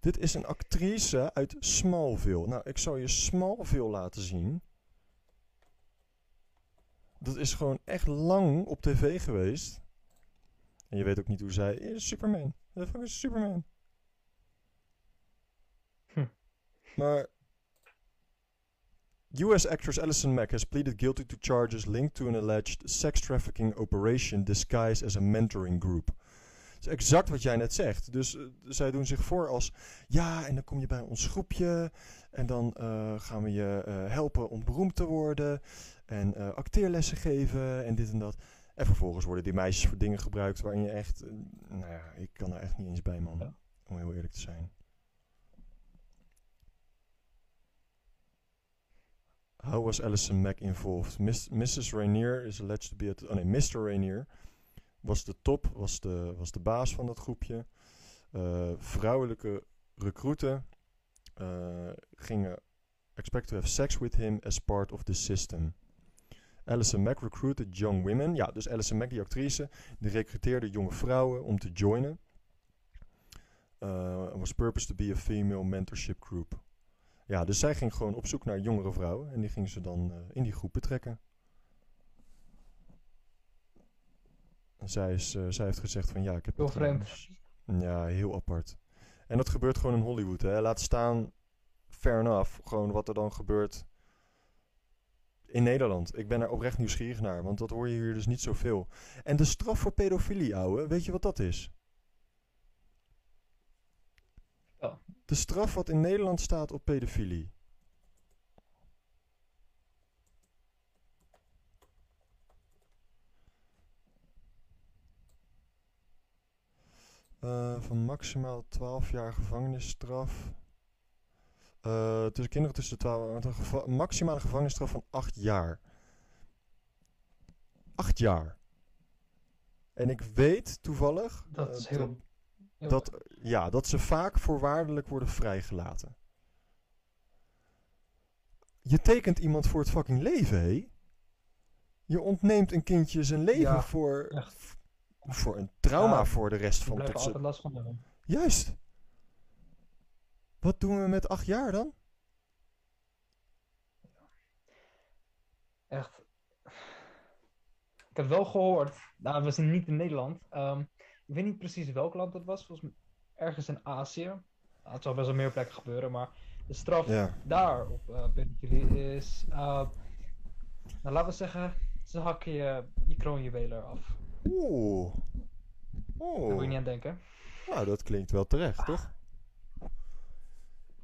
Dit is een actrice uit Smallville. Nou, ik zal je Smallville laten zien. Dat is gewoon echt lang op tv geweest. En je weet ook niet hoe zij is. Superman. De fuck is Superman. Hm. Maar... US actress Alison Mack has pleaded guilty to charges linked to an alleged sex trafficking operation disguised as a mentoring group. Dat is exact wat jij net zegt. Dus eh, zij doen zich voor als... Ja, en dan kom je bij ons groepje. En dan eh, gaan we je eh, helpen om beroemd te worden. En acteerlessen geven en dit en dat. En vervolgens worden die meisjes voor dingen gebruikt waarin je echt... nou ja, ik kan er echt niet eens bij, man. Ja. Om heel eerlijk te zijn. How was Alison Mack involved? Miss, Mrs. Rainier is alleged to be at... Oh nee, Mr. Rainier was de top, was de, was de baas van dat groepje. Eh, vrouwelijke recruiten eh, gingen expect to have sex with him as part of the system. Alison Mack recruited young women. Ja, dus Alison Mack, die actrice, die recruteerde jonge vrouwen om te joinen. Uh, was purpose to be a female mentorship group. Ja, dus zij ging gewoon op zoek naar jongere vrouwen en die ging ze dan in die groep betrekken. Zij, is, eh, zij heeft gezegd van ja, ik heb Heel gedaan. vreemd. Ja, heel apart. En dat gebeurt gewoon in Hollywood. Hè. Laat staan, fair enough, gewoon wat er dan gebeurt in Nederland. Ik ben er oprecht nieuwsgierig naar, want dat hoor je hier dus niet zoveel. En de straf voor pedofilie, ouwe, weet je wat dat is? Ja. De straf wat in Nederland staat op pedofilie. Eh, van maximaal 12 jaar gevangenisstraf. Eh, tussen kinderen tussen de 12 met een geva- maximale gevangenisstraf van 8 jaar. 8 jaar. En ik weet toevallig Dat eh, is heel... heel- dat, ja, dat ze vaak voorwaardelijk worden vrijgelaten. Je tekent iemand voor het fucking leven, hé? Je ontneemt een kindje zijn leven Ja, voor, echt. Voor een trauma Ja, voor de rest van er tot altijd last van hebben. Juist. Wat doen we met acht jaar dan? Echt. Ik heb wel gehoord, nou, we zijn niet in Nederland. ehm, ik weet niet precies welk land dat was. Volgens mij ergens in Azië. Nou, het zal best wel meer plekken gebeuren, maar de straf Ja. daar op uh, is. eh, nou, laten we zeggen, ze hakken je, je kroonjuweler af. Oeh. Daar moet je Oeh. niet aan denken. Nou, dat klinkt wel terecht, toch?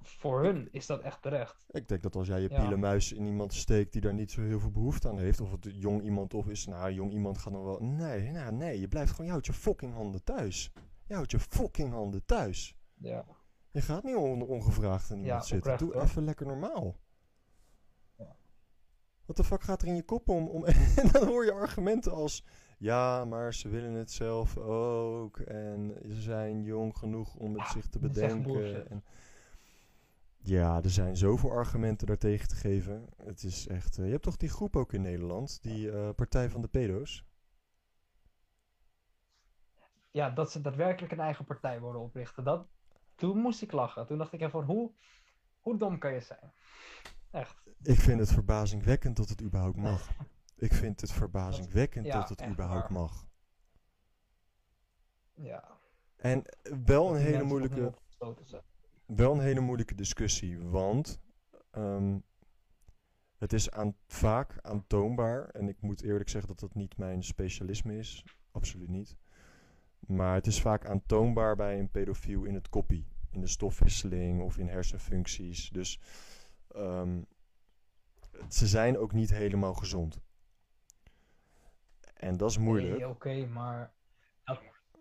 Voor hun is dat echt terecht. Ik denk dat als jij je Ja. pielenmuis in iemand steekt die daar niet zo heel veel behoefte aan heeft, of het jong iemand of is, nou, jong iemand gaat dan wel. Nee, nou, nee, je blijft gewoon, je houdt je fucking handen thuis. Je houdt je fucking handen thuis. Ja. Je gaat niet onder ongevraagd aan iemand Ja, zitten. oprecht, Doe hoor. even lekker normaal. Ja. Wat de fuck gaat er in je kop om? om en dan hoor je argumenten als... Ja, maar ze willen het zelf ook. En ze zijn jong genoeg om het zich te bedenken. En ja, er zijn zoveel argumenten daartegen te geven. Het is echt... eh, je hebt toch die groep ook in Nederland? Die eh, Partij van de Pedo's? ja, dat ze daadwerkelijk een eigen partij worden oprichten. Dat, toen moest ik lachen. Toen dacht ik van hoe, hoe dom kan je zijn? Echt. Ik vind het verbazingwekkend dat het überhaupt mag. Ik vind het verbazingwekkend Ja, dat het überhaupt waar. mag. Ja. En wel dat een hele moeilijke... wel een hele moeilijke discussie, want ehm, het is aan, vaak aantoonbaar, en ik moet eerlijk zeggen dat dat niet mijn specialisme is, absoluut niet. Maar het is vaak aantoonbaar bij een pedofiel in het koppie, in de stofwisseling of in hersenfuncties. Dus ehm, ze zijn ook niet helemaal gezond. En dat is moeilijk. Nee, oké, maar...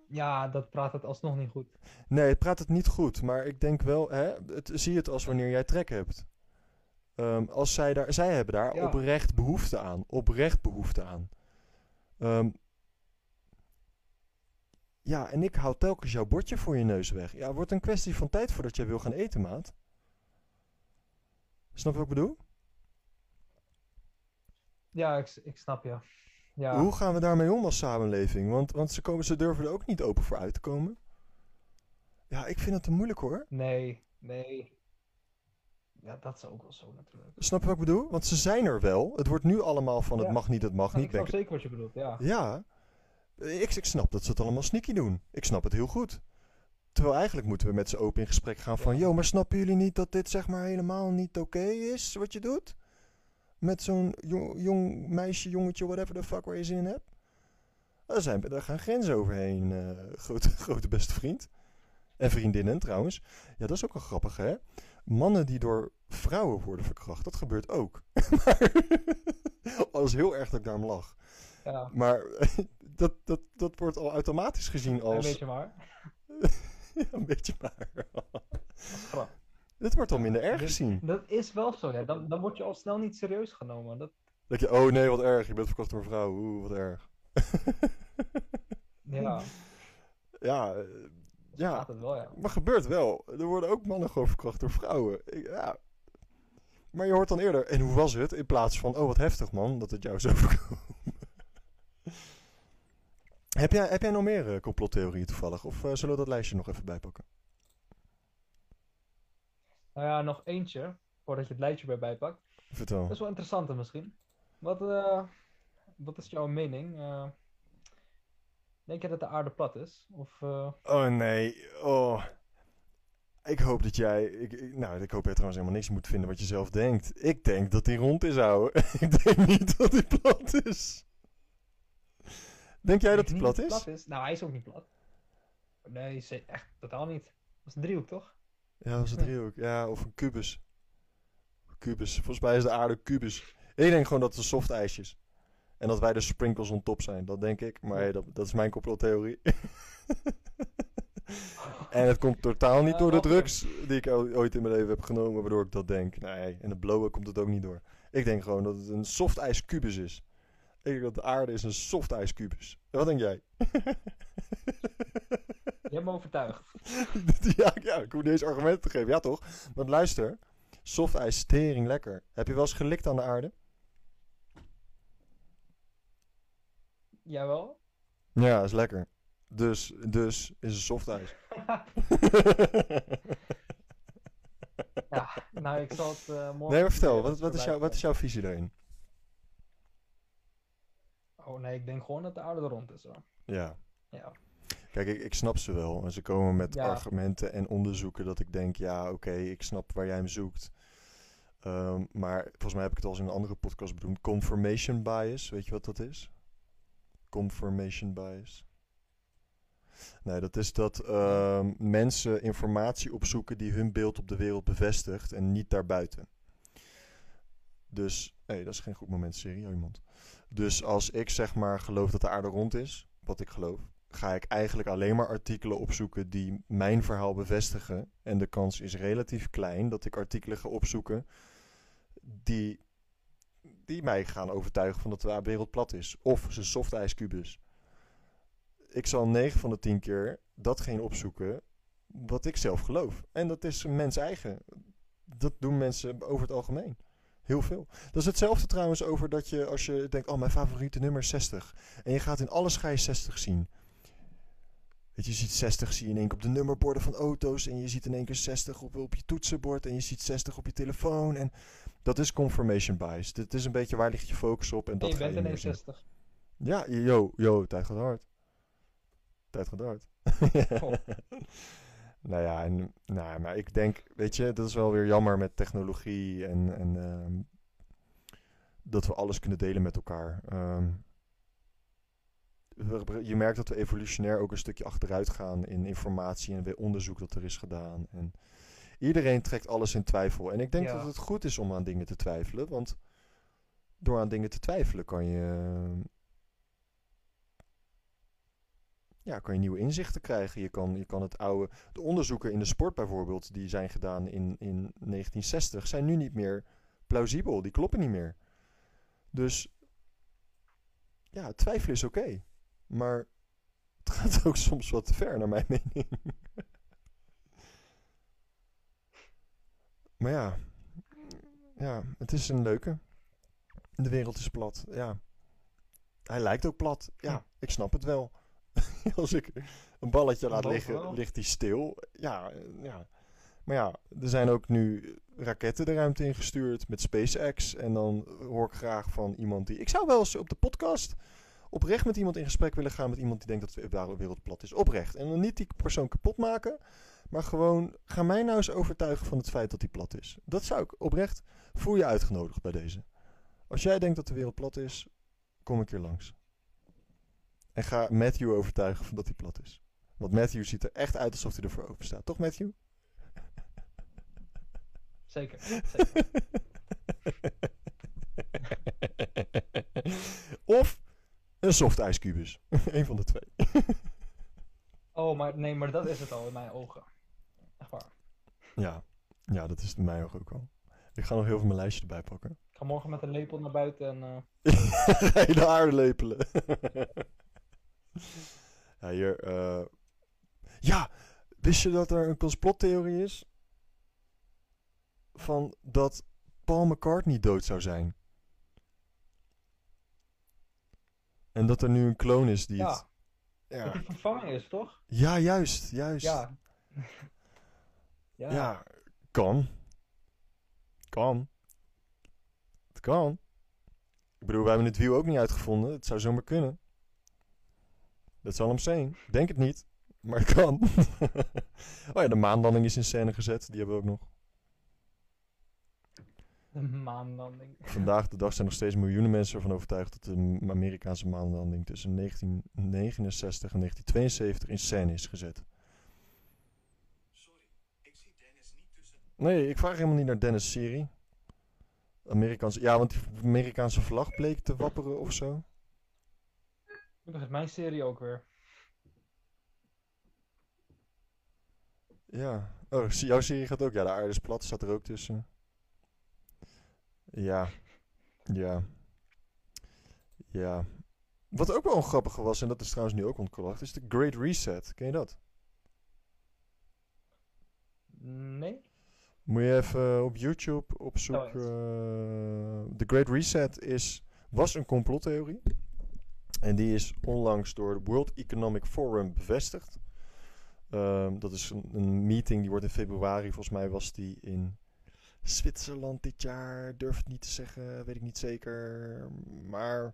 ja, dat praat het alsnog niet goed. Nee, het praat het niet goed, maar ik denk wel, hè, het, zie het als wanneer jij trek hebt. Ehm, als zij, daar, zij hebben daar Ja. oprecht behoefte aan. Oprecht behoefte aan. Ehm, ja, en ik hou telkens jouw bordje voor je neus weg. Ja, het wordt een kwestie van tijd voordat jij wil gaan eten, maat. Snap je wat ik bedoel? Ja, ik, ik snap je. Ja. Hoe gaan we daarmee om als samenleving? Want, want ze, komen, ze durven er ook niet open voor uit te komen. Ja, ik vind het te moeilijk hoor. Nee, nee. Ja, dat is ook wel zo natuurlijk. Snap je wat ik bedoel? Want ze zijn er wel. Het wordt nu allemaal van het Ja. mag niet, het mag niet. ik snap Ben ik- zeker wat je bedoelt, ja. Ja, ik, ik snap dat ze het allemaal sneaky doen. Ik snap het heel goed. Terwijl eigenlijk moeten we met ze open in gesprek gaan van... Ja. Yo, maar snappen jullie niet dat dit zeg maar helemaal niet oké is wat je doet? Met zo'n jong, jong meisje, jongetje, whatever the fuck waar je zin in hebt? Daar, zijn, daar gaan grenzen overheen, eh, grote, grote beste vriend. En vriendinnen trouwens. Ja, dat is ook wel grappig hè. Mannen die door vrouwen worden verkracht, dat gebeurt ook. maar dat is heel erg dat ik daarom lach. Ja, Maar dat, dat, dat wordt al automatisch gezien een als... beetje maar. Ja, een beetje maar. Dit wordt al minder erg gezien. Dat is wel zo, ja. Dan, dan word je al snel niet serieus genomen. Dat, Dat je, oh nee, wat erg, je bent verkocht door een vrouw. Oeh, wat erg. ja, ja, eh, ja, wel, maar gebeurt wel. Er worden ook mannen gewoon verkracht door vrouwen. Ik- ja. Maar je hoort dan eerder, en hoe was het? In plaats van, oh wat heftig man, dat het jou zo overkomen. heb, jij, heb jij nog meer eh, complottheorieën toevallig? Of eh, zullen we dat lijstje nog even bijpakken? Nou ja, nog eentje, voordat je het lijstje bij bijpakt. Vertel. Dat is wel interessanter misschien. Wat, eh, wat is jouw mening? Eh, denk je dat de aarde plat is? Of, eh, Oh nee, oh. Ik hoop dat jij. Ik, ik- nou, ik hoop dat je trouwens helemaal niks moet vinden wat je zelf denkt. Ik denk dat die rond is, ouwe. ik denk niet dat die plat is. Denk jij dat niet plat het is? is? Nou, hij is ook niet plat. Nee, echt totaal niet. Dat is een driehoek, toch? Ja, dat was een Nee. driehoek. Ja, of een kubus. Kubus. Volgens mij is de aarde kubus. Ik denk gewoon dat het soft ijsjes. En dat wij de sprinkles on top zijn. Dat denk ik. Maar hey, dat, dat is mijn complottheorie. En het komt totaal niet door de drugs die ik ooit in mijn leven heb genomen, waardoor ik dat denk. Nee, en de blowen komt het ook niet door. Ik denk gewoon dat het een soft ijskubus is. Ik denk dat de aarde is een soft ijskubus. Wat denk jij? Je hebt me overtuigd. ja, ja, ik hoef deze argumenten te geven. Ja, toch? Want luister, soft ijs tering lekker. Heb je wel eens gelikt aan de aarde? Jawel? Ja, is lekker. Dus, dus is een soft ijs. Ja, nou, ik zal het eh morgen... nee, maar vertel, wat, wat, is jouw, wat is jouw visie daarin? Oh nee, ik denk gewoon dat de aarde rond is hoor. Ja. Ja. Kijk, ik, ik snap ze wel. En ze komen met Ja. argumenten en onderzoeken dat ik denk, ja, oké, ik snap waar jij hem zoekt. Ehm, maar volgens mij heb ik het al eens in een andere podcast benoemd. Confirmation bias, weet je wat dat is? Confirmation bias. Nee, dat is dat ehm, mensen informatie opzoeken die hun beeld op de wereld bevestigt en niet daarbuiten. Dus, hé, dat is geen goed moment, serie, oh, iemand. Dus als ik zeg maar geloof dat de aarde rond is, wat ik geloof, ga ik eigenlijk alleen maar artikelen opzoeken die mijn verhaal bevestigen. En de kans is relatief klein dat ik artikelen ga opzoeken die, die mij gaan overtuigen van dat de wereld plat is. Of zijn soft ijskubus. Ik zal 9 van de 10 keer datgene opzoeken wat ik zelf geloof. En dat is mens eigen. Dat doen mensen over het algemeen. Heel veel. Dat is hetzelfde trouwens over dat je als je denkt, oh mijn favoriete nummer is 60. En je gaat in alles ga je 60 zien. Weet je, je ziet 60 zie je in één keer op de nummerborden van auto's. En je ziet in één keer 60 op, op je toetsenbord. En je ziet 60 op je telefoon. En dat is confirmation bias. Dit is een beetje waar ligt je focus op. En dat je ga bent je ineens neerzien. 60. Ja, yo, yo, tijd gaat hard. Tijd gaat hard. Oh. nou ja, en, nou, maar ik denk, weet je, dat is wel weer jammer met technologie en, en ehm, dat we alles kunnen delen met elkaar. Ehm, je merkt dat we evolutionair ook een stukje achteruit gaan in informatie en weer onderzoek dat er is gedaan. En iedereen trekt alles in twijfel. En ik denk Ja. dat het goed is om aan dingen te twijfelen, want door aan dingen te twijfelen kan je ja, kan je nieuwe inzichten krijgen. Je kan, je kan het oude. De onderzoeken in de sport bijvoorbeeld, die zijn gedaan in, in 1960, zijn nu niet meer plausibel. Die kloppen niet meer. Dus ja, twijfelen is oké. Maar het gaat ook soms wat te ver, naar mijn mening. maar ja, ja, het is een leuke. De wereld is plat, ja. Hij lijkt ook plat. Ja, ik snap het wel. Als ik een balletje laat liggen, ligt hij stil. Ja, eh, ja. Maar ja, er zijn ook nu raketten de ruimte ingestuurd met SpaceX. En dan hoor ik graag van iemand die... Ik zou wel eens op de podcast oprecht met iemand in gesprek willen gaan... met iemand die denkt dat de wereld plat is. Oprecht. En dan niet die persoon kapot maken... maar gewoon, ga mij nou eens overtuigen van het feit dat die plat is. Dat zou ik oprecht... Voel je uitgenodigd bij deze. Als jij denkt dat de wereld plat is, kom ik hier langs. En ga Matthew overtuigen van dat hij plat is. Want Matthew ziet er echt uit alsof hij ervoor open staat. Toch, Matthew? Zeker. zeker. of een soft ijskubus. Eén van de twee. Oh, maar nee, maar dat is het al in mijn ogen. Echt waar. Ja, ja dat is het in mijn ogen ook al. Ik ga nog heel veel mijn lijstje erbij pakken. Ik ga morgen met een lepel naar buiten en... eh, Ga je de aarde lepelen. ja, hier. eh, Ja, wist je dat er een complottheorie is? Van dat Paul McCartney dood zou zijn. En dat er nu een kloon is die Ja. het... Ja. Dat die vervangen is, toch? ja, juist, juist. Ja. ja. Ja, kan. Kan. Het kan. Ik bedoel, we hebben het wiel ook niet uitgevonden. Het zou zomaar kunnen. Dat zal hem zijn. Ik denk het niet. Maar het kan. oh ja, de maanlanding is in scène gezet. Die hebben we ook nog. De maanlanding. Vandaag de dag zijn nog steeds miljoenen mensen ervan overtuigd dat de Amerikaanse maanlanding tussen 1969 en 1972 in scène is gezet. Nee, ik vraag helemaal niet naar Dennis' serie. Amerikaanse, ja, want die Amerikaanse vlag bleek te wapperen of zo. Dat is mijn serie ook weer. Ja. Oh, jouw serie gaat ook. Ja, de aarde is plat, staat er ook tussen. Ja. Ja. Ja. Wat ook wel een grappige was, en dat is trouwens nu ook ontkracht, is de Great Reset. Ken je dat? Nee? Moet je even eh, op YouTube opzoeken. eh, The Great Reset is, was een complottheorie. En die is onlangs door het World Economic Forum bevestigd. Ehm, dat is een, meeting die wordt in februari. Volgens mij was die in Zwitserland dit jaar. Durf het niet te zeggen, weet ik niet zeker. Maar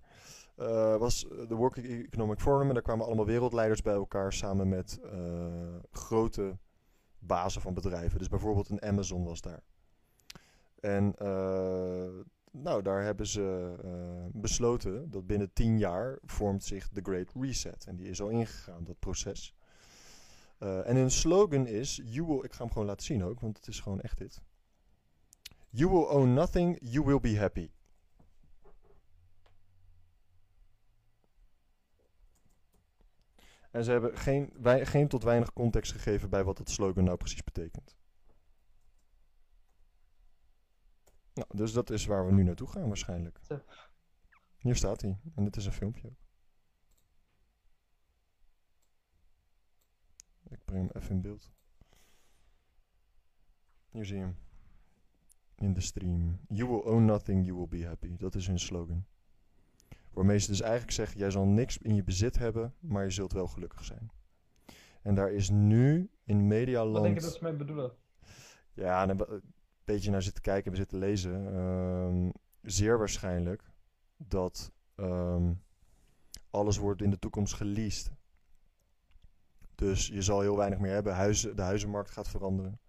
eh, was de World Economic Forum. En daar kwamen allemaal wereldleiders bij elkaar samen met eh, grote bazen van bedrijven. Dus bijvoorbeeld een Amazon was daar. En eh, nou, daar hebben ze eh, besloten dat binnen tien jaar vormt zich de Great Reset. En die is al ingegaan, dat proces. Eh, en hun slogan is, you will, ik ga hem gewoon laten zien ook, want het is gewoon echt dit. You will own nothing, you will be happy. En ze hebben geen, geen tot weinig context gegeven bij wat dat slogan nou precies betekent. Nou, dus dat is waar we nu naartoe gaan waarschijnlijk. Zo. Hier staat hij. En dit is een filmpje ook. Ik breng hem even in beeld. Hier zie je hem. In de stream. You will own nothing, you will be happy. Dat is hun slogan. Waarmee ze dus eigenlijk zeggen, jij zal niks in je bezit hebben, maar je zult wel gelukkig zijn. En daar is nu in medialand... Wat denk je dat ze mee bedoelen? Ja, een beetje naar zitten kijken en zitten lezen. ehm, zeer waarschijnlijk dat ehm, alles wordt in de toekomst geleased. Dus je zal heel weinig meer hebben. De huizenmarkt gaat veranderen.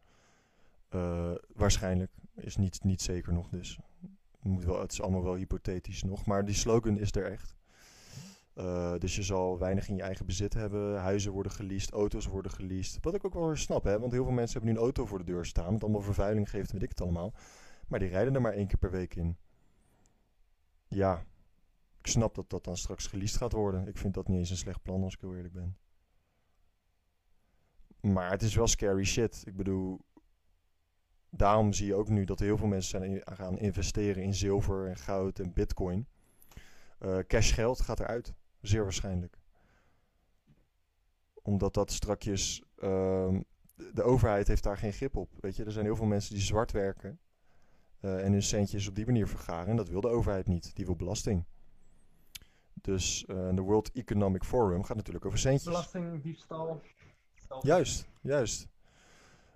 Eh, waarschijnlijk. Is niet, niet zeker nog dus. Moet wel, het is allemaal wel hypothetisch nog. Maar die slogan is er echt. Eh, dus je zal weinig in je eigen bezit hebben. Huizen worden geleased, auto's worden geleased. Wat ik ook wel snap, hè. Want heel veel mensen hebben nu een auto voor de deur staan. Met allemaal vervuiling geeft, weet ik het allemaal. Maar die rijden er maar één keer per week in. Ja, ik snap dat dat dan straks geleased gaat worden. Ik vind dat niet eens een slecht plan, als ik heel eerlijk ben. Maar het is wel scary shit. Ik bedoel, daarom zie je ook nu dat heel veel mensen zijn gaan investeren in zilver en goud en bitcoin. Eh cashgeld gaat eruit, zeer waarschijnlijk. Omdat dat strakjes, ehm, de overheid heeft daar geen grip op. Weet je, er zijn heel veel mensen die zwart werken eh, en hun centjes op die manier vergaren. En dat wil de overheid niet, die wil belasting. Dus eh, de World Economic Forum gaat natuurlijk over centjes. Belastingdiefstal. Juist, juist.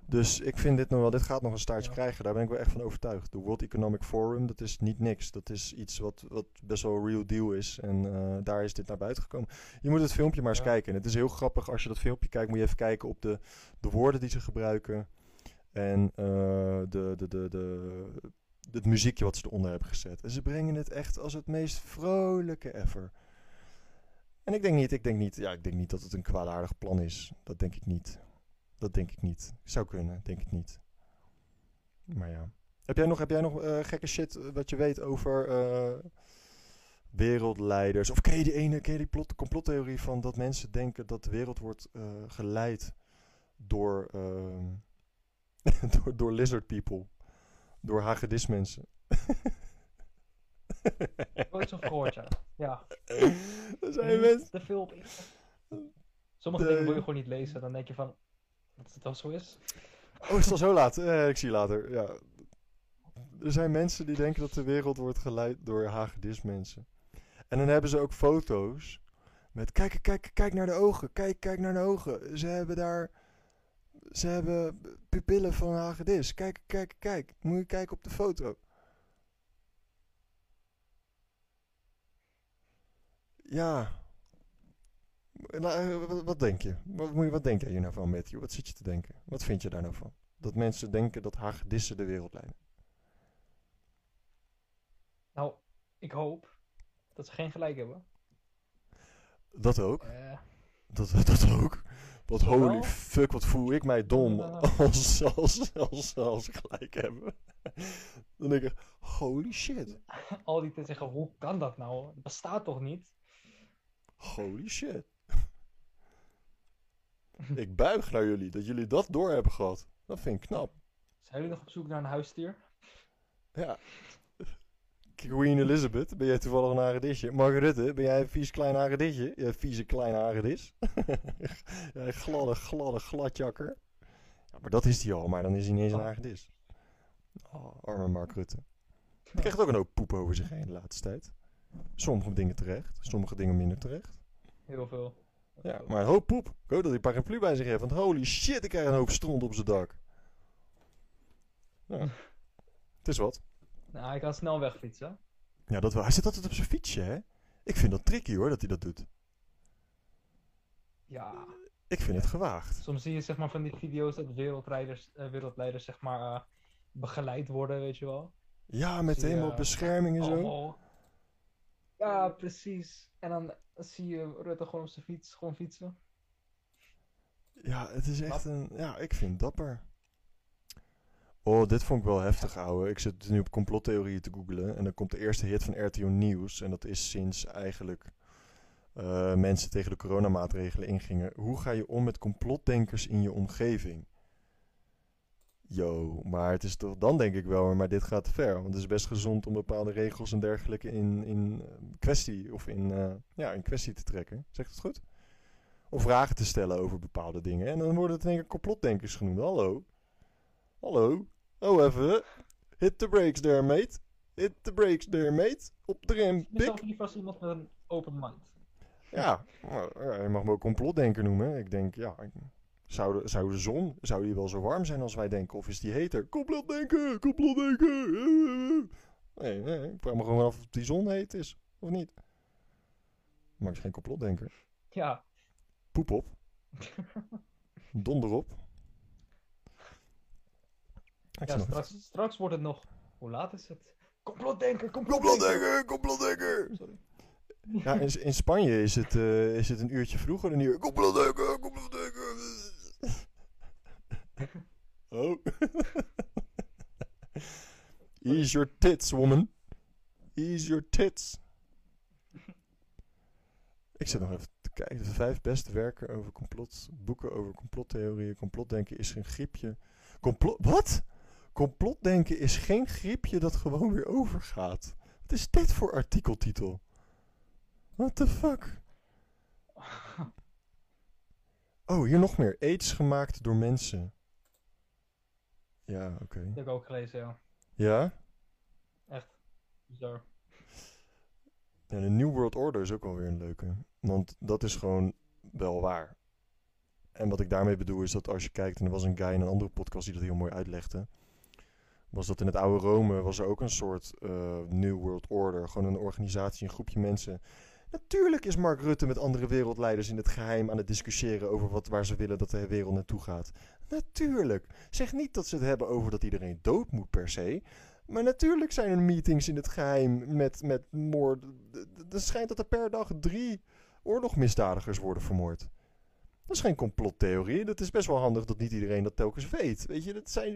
Dus ik vind dit nog wel, dit gaat nog een staartje Ja. krijgen. Daar ben ik wel echt van overtuigd. De World Economic Forum, dat is niet niks. Dat is iets wat, wat best wel een real deal is. En eh, daar is dit naar buiten gekomen. Je moet het filmpje maar eens Ja. kijken. En het is heel grappig, als je dat filmpje kijkt, moet je even kijken op de, de woorden die ze gebruiken. En eh, de, de, de, de, het muziekje wat ze eronder hebben gezet. En ze brengen het echt als het meest vrolijke ever. En ik denk niet, ik denk niet, ja, ik denk niet dat het een kwaadaardig plan is. Dat denk ik niet. Dat denk ik niet. Zou kunnen, denk ik niet. Maar ja. Heb jij nog, heb jij nog eh, gekke shit eh, wat je weet over eh, wereldleiders? Of ken je die ene, ken je die plot, complottheorie van dat mensen denken dat de wereld wordt eh, geleid door, ehm, door, door lizard people? Door hagedismensen. Nooit zo gehoord, ja. Ja. Er zijn mensen... op internet. Sommige dingen wil je gewoon niet lezen. Dan denk je van, dat het wel zo is. Oh, is al zo laat? Eh, ik zie later. Ja. Er zijn mensen die denken dat de wereld wordt geleid door hagedismensen. En dan hebben ze ook foto's met kijk, kijk, kijk naar de ogen. Kijk, kijk naar de ogen. Ze hebben daar... Ze hebben pupillen van hagedis. Kijk, kijk, kijk. Moet je kijken op de foto. Ja. Nou, eh, wat, denk je? Wat, moet je? wat denk jij hier nou van, Matthew? Wat zit je te denken? Wat vind je daar nou van? Dat mensen denken dat hagedissen de wereld leiden. Nou, ik hoop dat ze geen gelijk hebben. Dat ook. Eh, Dat, dat ook. Wat holy fuck, wat voel ik mij dom als, als, als, gelijk hebben. Dan denk ik, holy shit. al die te zeggen, hoe kan dat nou? Het bestaat toch niet? Holy shit. Ik buig naar jullie, dat jullie dat door hebben gehad. Dat vind ik knap. Zijn jullie nog op zoek naar een huisdier? Ja. Queen Elizabeth, ben jij toevallig een hagedisje? Margarethe, ben jij een vies klein hagedisje? Jij vieze klein hagedis. jij gladde, gladde gladjakker. Ja, maar dat is hij al, maar dan is hij niet eens een hagedis. Oh, arme Mark Rutte. Die krijgt ook een hoop poep over zich heen de laatste tijd. Sommige dingen terecht, sommige dingen minder terecht. Heel veel. Ja, maar een hoop poep. Ik hoop dat hij een paraplu bij zich heeft, want holy shit, ik krijg een hoop stront op zijn dak. Het is wat. Nou, hij kan snel wegfietsen. Ja, dat wel. Hij zit altijd op zijn fietsje, hè? Ik vind dat tricky hoor, dat hij dat doet. Ja. Ik vind het gewaagd. Soms zie je zeg maar van die video's dat wereldrijders, eh, wereldleiders zeg maar eh, begeleid worden, weet je wel. Ja, met helemaal bescherming en zo. Ja, precies. En dan zie je Rutte gewoon op zijn fiets, gewoon fietsen. Ja, het is echt een... Ja, ik vind het dapper. Oh, dit vond ik wel heftig, ouwe. Ik zit nu op complottheorieën te googlen. En dan komt de eerste hit van RTO Nieuws. En dat is sinds eigenlijk eh, mensen tegen de coronamaatregelen ingingen. Hoe ga je om met complotdenkers in je omgeving? Yo, maar het is toch... Dan denk ik wel, maar dit gaat te ver. Want het is best gezond om bepaalde regels en dergelijke in, in eh, kwestie... Of in, eh, ja, in kwestie te trekken. Zegt het goed? Of vragen te stellen over bepaalde dingen. En dan worden het in één keer complotdenkers genoemd. Hallo? Hallo? Oh, even. Hit the brakes there, mate. Hit the brakes there, mate. Op de rem, pik. liever als iemand met een open mind. Ja, maar, ja, je mag me ook complotdenker noemen. Ik denk, ja, ik- zou de, zou de zon, zou die wel zo warm zijn als wij denken? Of is die heter? Complotdenker, complotdenker. Nee, nee, ik vraag me gewoon af of die zon heet is, of niet. Maar ik is geen complotdenker. Ja, Poep op. Donder op. Ik ja straks, straks wordt het nog. Hoe laat is het? Complotdenker, Complotdenker, complotdenker. complotdenker. Sorry. Ja, in, in Spanje is het, eh, is het een uurtje vroeger dan hier. Complotdenker, complotdenker. Oh. Ease your tits, woman. Ease your tits. Ik zit nog even te kijken. De vijf beste werken over complot. Boeken over complottheorieën. Complotdenken is geen griepje. Complot... Wat? Complotdenken is geen griepje dat gewoon weer overgaat. Wat is dit voor artikeltitel? What the fuck? Oh, hier nog meer. AIDS gemaakt door mensen. Ja, oké. Dat heb ik ook gelezen, ja. Ja? Echt. Bizar. Ja, de New World Order is ook wel weer een leuke. Want dat is gewoon wel waar. En wat ik daarmee bedoel is dat als je kijkt, en er was een guy in een andere podcast die dat heel mooi uitlegde. Was dat in het oude Rome was er ook een soort eh, New World Order. Gewoon een organisatie, een groepje mensen. Natuurlijk is Mark Rutte met andere wereldleiders in het geheim aan het discussiëren over wat, waar ze willen dat de wereld naartoe gaat. Natuurlijk. Zeg niet dat ze het hebben over dat iedereen dood moet per se. Maar natuurlijk zijn er meetings in het geheim met, met moord. Het schijnt dat er per dag drie oorlogmisdadigers worden vermoord. Dat is geen complottheorie. Dat is best wel handig dat niet iedereen dat telkens weet. Weet je, dat zijn,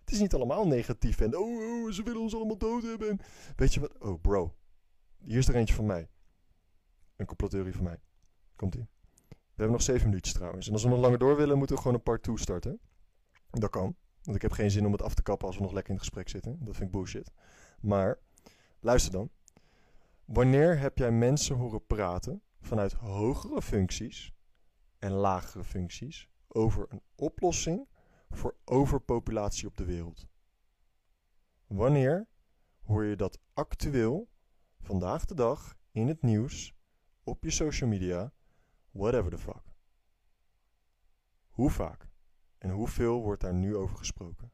het is niet allemaal negatief. En oh, oh, ze willen ons allemaal dood hebben. En weet je wat? Oh, bro. Hier is er eentje van mij. Een complottheorie van mij. Komt-ie. We hebben nog zeven minuutjes trouwens. En als we nog langer door willen, moeten we gewoon een part 2 starten. Dat kan. Want ik heb geen zin om het af te kappen als we nog lekker in gesprek zitten. Dat vind ik bullshit. Maar, luister dan. Wanneer heb jij mensen horen praten vanuit hogere functies en lagere functies over een oplossing voor overpopulatie op de wereld? Wanneer hoor je dat actueel, vandaag de dag, in het nieuws, op je social media, whatever the fuck? Hoe vaak? En hoeveel wordt daar nu over gesproken?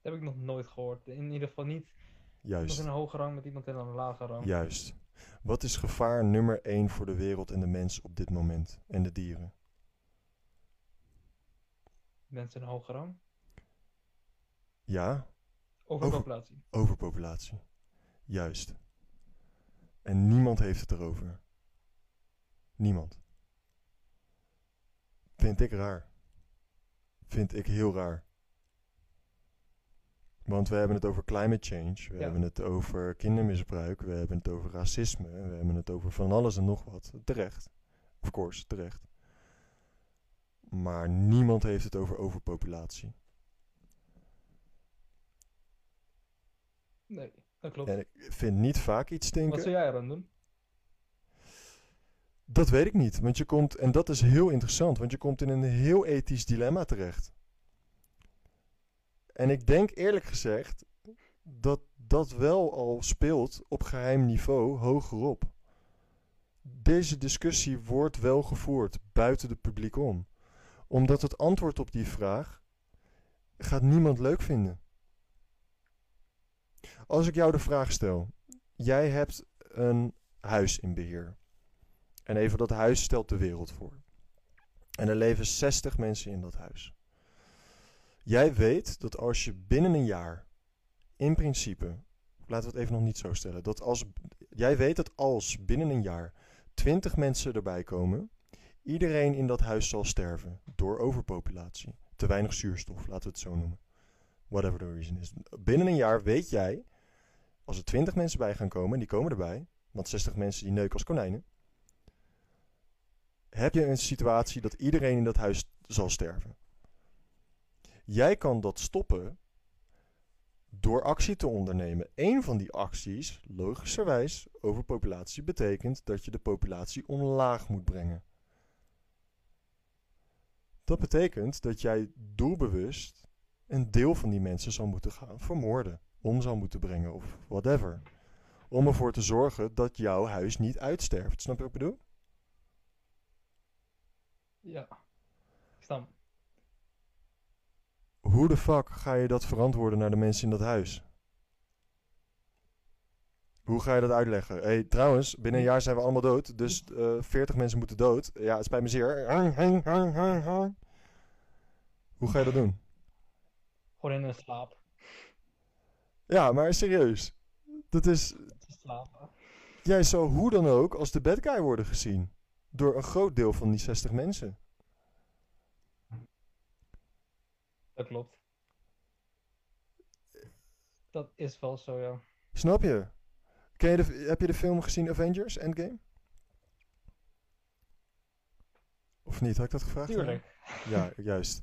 Dat heb ik nog nooit gehoord. In ieder geval niet Juist. in een hoge rang met iemand in een lage rang. Juist. Wat is gevaar nummer één voor de wereld en de mens op dit moment? En de dieren? Mensen in een hoge rang. Ja, Overpopulatie. overpopulatie. Juist. En niemand heeft het erover. Niemand. Vind ik raar. Vind ik heel raar. Want we hebben het over climate change, we Ja. hebben het over kindermisbruik, we hebben het over racisme, we hebben het over van alles en nog wat. Terecht. Of course, terecht. Maar niemand heeft het over overpopulatie. Nee, dat klopt. En ik vind niet vaak iets Wat stinken. zou jij eraan doen? Dat weet ik niet, want je komt, en dat is heel interessant, want je komt in een heel ethisch dilemma terecht. En ik denk eerlijk gezegd dat dat wel al speelt op geheim niveau hogerop. Deze discussie wordt wel gevoerd buiten het publiek om, omdat het antwoord op die vraag gaat niemand leuk vinden. Als ik jou de vraag stel, jij hebt een huis in beheer. En even dat huis stelt de wereld voor. En er leven 60 mensen in dat huis. Jij weet dat als je binnen een jaar, in principe, laten we het even nog niet zo stellen, dat als, jij weet dat als binnen een jaar 20 mensen erbij komen, iedereen in dat huis zal sterven door overpopulatie. Te weinig zuurstof, laten we het zo noemen. Whatever the reason is. Binnen een jaar weet jij, als er 20 mensen bij gaan komen, en die komen erbij, want 60 mensen die neuken als konijnen, heb je een situatie dat iedereen in dat huis zal sterven. Jij kan dat stoppen door actie te ondernemen. Eén van die acties, logischerwijs, overpopulatie, betekent dat je de populatie omlaag moet brengen. Dat betekent dat jij doelbewust een deel van die mensen zal moeten gaan vermoorden, om zou moeten brengen of whatever. Om ervoor te zorgen dat jouw huis niet uitsterft. Snap je wat ik bedoel? Ja. Ik snap. Hoe de fuck ga je dat verantwoorden naar de mensen in dat huis? Hoe ga je dat uitleggen? hey, trouwens, binnen een jaar zijn we allemaal dood, dus eh 40 mensen moeten dood. Ja, het spijt me zeer. Hoe ga je dat doen? Gewoon in een slaap. Ja, maar serieus. Dat is, Slapen. jij zou hoe dan ook als de bad guy worden gezien. Door een groot deel van die 60 mensen. Dat klopt. Dat is wel zo, ja. Snap je? Ken je de, heb je de film gezien Avengers Endgame? Of niet? Had ik dat gevraagd? Tuurlijk. Ja, juist.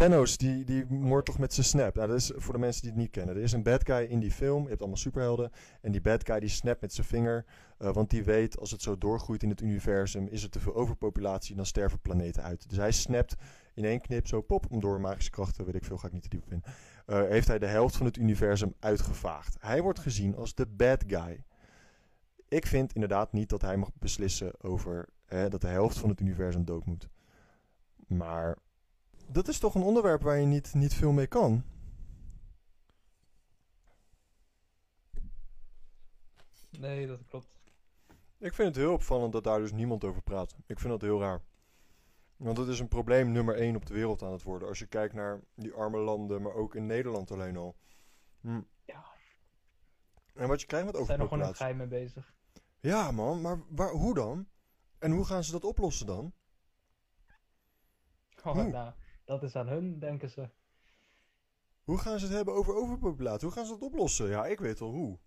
Thanos, die, die moordt toch met zijn snap. Nou, dat is voor de mensen die het niet kennen. Er is een bad guy in die film. Je hebt allemaal superhelden. En die bad guy die snapt met zijn vinger. eh, want die weet, als het zo doorgroeit in het universum, is er te veel overpopulatie dan sterven planeten uit. Dus hij snapt in één knip zo pop, om door magische krachten, weet ik veel, ga ik niet te diep in. eh, heeft hij de helft van het universum uitgevaagd. Hij wordt gezien als de bad guy. Ik vind inderdaad niet dat hij mag beslissen over hè, dat de helft van het universum dood moet. Maar dat is toch een onderwerp waar je niet, niet veel mee kan. Nee, dat klopt. Ik vind het heel opvallend dat daar dus niemand over praat. Ik vind dat heel raar. Want het is een probleem nummer één op de wereld aan het worden. Als je kijkt naar die arme landen, maar ook in Nederland alleen al. Hm. Ja. En wat je krijgt met Ze zijn er gewoon een geheim mee bezig. Ja man, maar waar, hoe dan? En hoe gaan ze dat oplossen dan? Oh, nou, dat is aan hun, denken ze. Hoe gaan ze het hebben over overpopulatie? Hoe gaan ze dat oplossen? Ja, ik weet al hoe.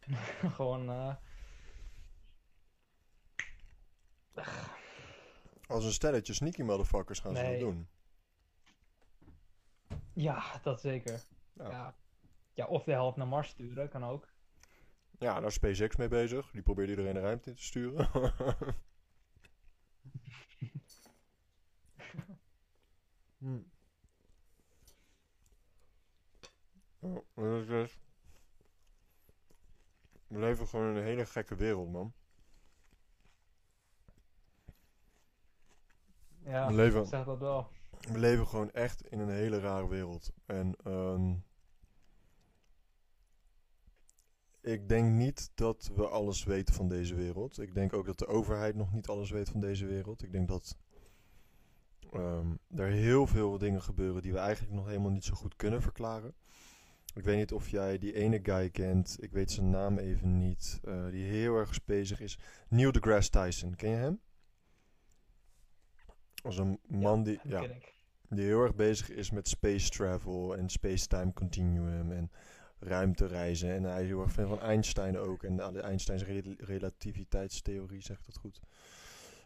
gewoon, eh, Als een stelletje sneaky motherfuckers gaan ze dat doen. ja, dat zeker. Ja. Ja. ja. of de helft naar Mars sturen, kan ook. Ja, daar is SpaceX mee bezig. Die probeert iedereen de ruimte in te sturen. Hm. Oh, dat is dus- We leven gewoon in een hele gekke wereld, man. Ja, We leven- ik zeg dat wel. We leven gewoon echt in een hele rare wereld. En ehm, ik denk niet dat we alles weten van deze wereld. Ik denk ook dat de overheid nog niet alles weet van deze wereld. Ik denk dat ehm, er heel veel dingen gebeuren die we eigenlijk nog helemaal niet zo goed kunnen verklaren. Ik weet niet of jij die ene guy kent, ik weet zijn naam even niet, eh, die heel erg bezig is. Neil deGrasse Tyson, ken je hem? Als een man die... Die Ja. Die heel erg bezig is met space travel en space-time continuum en ruimtereizen. En hij is heel erg fan van Einstein ook. En de Einsteins rel- relativiteitstheorie, zegt dat goed.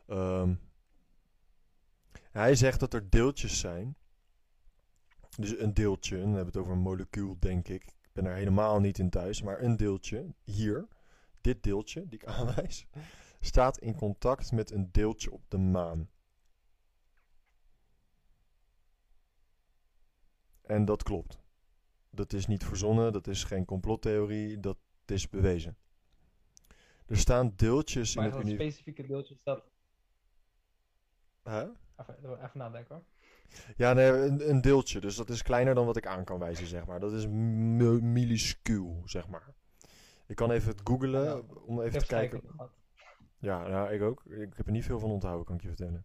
Ehm, hij zegt dat er deeltjes zijn. Dus een deeltje, dan hebben we het over een molecuul, denk ik. Ik ben er helemaal niet in thuis, maar een deeltje, hier, dit deeltje die ik aanwijs, staat in contact met een deeltje op de maan. En dat klopt. Dat is niet verzonnen, dat is geen complottheorie, dat is bewezen. Er staan deeltjes in Maar het dat universum. specifieke deeltje staat... Huh? Even, even nadenken hoor. Ja, nee, een, een deeltje. Dus dat is kleiner dan wat ik aan kan wijzen, zeg maar. Dat is mi- minuscuul, zeg maar. Ik kan even het googlen Ja, om even te kijken. Ja, nou, ik ook. Ik heb er niet veel van onthouden, kan ik je vertellen.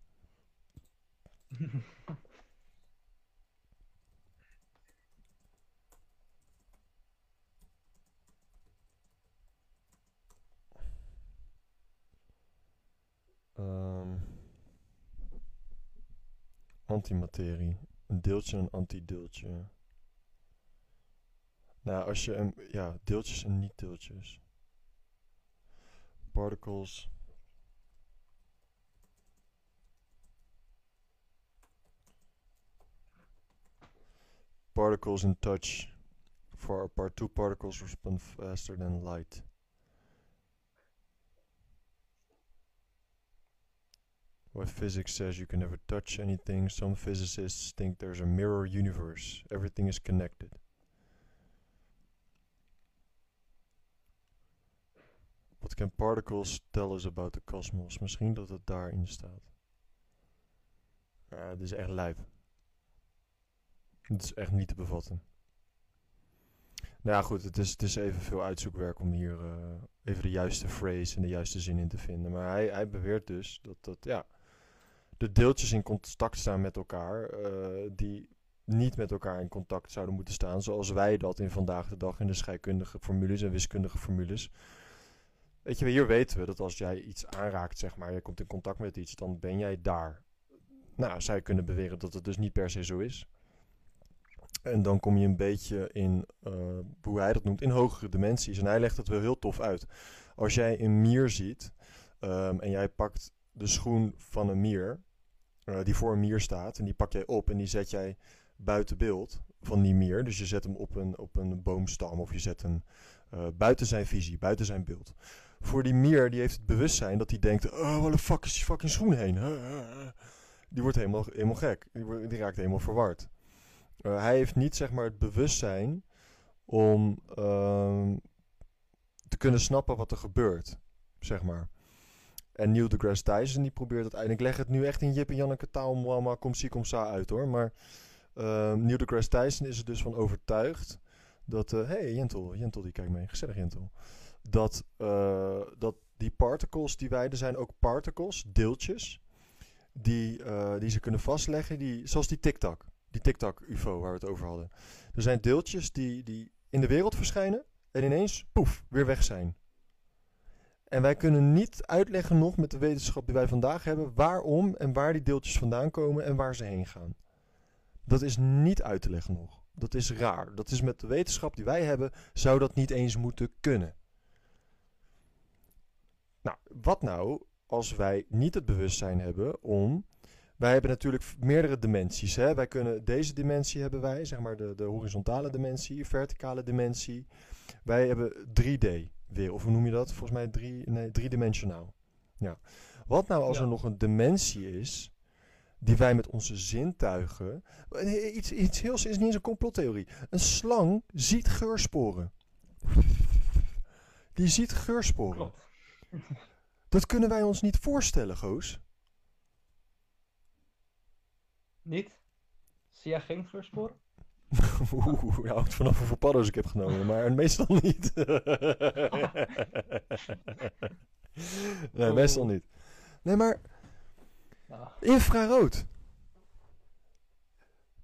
Ehm, antimaterie. Een deeltje en een antideeltje. Nou, als je een... Ja, deeltjes en niet-deeltjes. Particles. Particles in touch. Far apart, two particles respond faster than light. What physics says you can never touch anything, some physicists think there's a mirror universe. Everything is connected. What can particles tell us about the cosmos? Misschien dat het daarin staat. Ja, dit is echt lijp. Het is echt niet te bevatten. Nou ja, goed, het is, het is even veel uitzoekwerk om hier eh, even de juiste phrase en de juiste zin in te vinden. Maar hij, hij beweert dus dat, dat ja, de deeltjes in contact staan met elkaar, eh, die niet met elkaar in contact zouden moeten staan, zoals wij dat in vandaag de dag in de scheikundige formules en wiskundige formules. Weet je, hier weten we dat als jij iets aanraakt, zeg maar, je komt in contact met iets, dan ben jij daar. Nou, zij kunnen beweren dat het dus niet per se zo is. En dan kom je een beetje in, eh, hoe hij dat noemt, in hogere dimensies. En hij legt het wel heel tof uit. Als jij een mier ziet ehm, en jij pakt de schoen van een mier, eh, die voor een mier staat, en die pak jij op en die zet jij buiten beeld van die mier. Dus je zet hem op een, op een boomstam of je zet hem eh, buiten zijn visie, buiten zijn beeld. Voor die mier, die heeft het bewustzijn dat hij denkt, oh, waar de fuck is die fucking schoen heen? Die wordt helemaal, helemaal gek. Die, die raakt helemaal verward. Uh, hij heeft niet zeg maar het bewustzijn om ehm, te kunnen snappen wat er gebeurt, zeg maar. En Neil deGrasse Tyson die probeert het eigenlijk. Ik leg het nu echt in Jip en Janneke taal, mama, kom zie, kom sa uit hoor. Maar ehm, Neil deGrasse Tyson is er dus van overtuigd dat... Hé, hey, Jentel, Jentel die kijkt mee. Gezellig Jentel. Dat, uh, dat die particles die wij... Er zijn ook particles, deeltjes, die, uh, die ze kunnen vastleggen. Die, zoals die TikTok. Die TikTok-UFO waar we het over hadden. Er zijn deeltjes die, die in de wereld verschijnen en ineens, poef, weer weg zijn. En wij kunnen niet uitleggen nog met de wetenschap die wij vandaag hebben waarom en waar die deeltjes vandaan komen en waar ze heen gaan. Dat is niet uit te leggen nog. Dat is raar. Dat is met de wetenschap die wij hebben, zou dat niet eens moeten kunnen. Nou, wat nou als wij niet het bewustzijn hebben om wij hebben natuurlijk meerdere dimensies. Hè? Wij kunnen, deze dimensie hebben wij, zeg maar de, de horizontale dimensie, verticale dimensie. Wij hebben 3D weer, of hoe noem je dat? Volgens mij drie, nee, driedimensionaal. Ja. Wat nou als Ja. er nog een dimensie is, die wij met onze zintuigen... Iets, iets heel is niet eens een complottheorie. Een slang ziet geursporen. Die ziet geursporen. Klopt. Dat kunnen wij ons niet voorstellen, Goos. Niet? Zie jij geen geursporen? Oeh, dat hangt vanaf hoeveel paddo's ik heb genomen, maar meestal niet. nee, meestal niet. Nee, maar Nou, infrarood.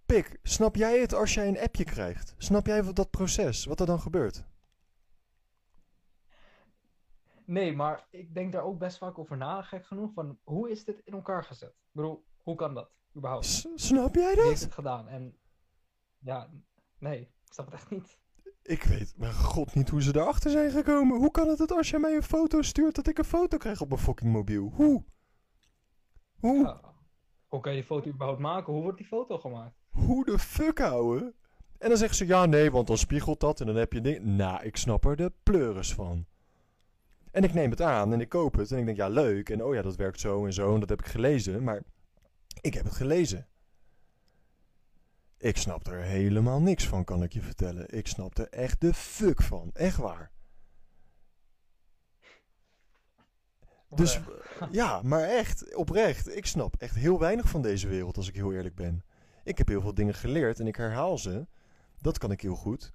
Pik, snap jij het als jij een appje krijgt? Snap jij wat dat proces, wat er dan gebeurt? nee, maar ik denk daar ook best vaak over na, gek genoeg. Van hoe is dit in elkaar gezet? Ik bedoel, hoe kan dat? Ik Überhaupt. S- snap jij Wie heeft dat? het gedaan? En ja, nee, ik snap het echt niet. Ik weet mijn god niet hoe ze erachter zijn gekomen. Hoe kan het dat als jij mij een foto stuurt dat ik een foto krijg op mijn fucking mobiel? Hoe? Hoe? Ja. Hoe kan je die foto überhaupt maken? Hoe wordt die foto gemaakt? Hoe de fuck, ouwe? En dan zeggen ze, ja nee, want dan spiegelt dat en dan heb je ding. Nou, ik snap er de pleuris van. En ik neem het aan en ik koop het en ik denk, ja leuk. En oh ja, dat werkt zo en zo en dat heb ik gelezen. Maar ik heb het gelezen. Ik snap er helemaal niks van, kan ik je vertellen. Ik snap er echt de fuck van. Echt waar. Dus Oprecht. ja, maar echt, oprecht. Ik snap echt heel weinig van deze wereld, als ik heel eerlijk ben. Ik heb heel veel dingen geleerd en ik herhaal ze. Dat kan ik heel goed.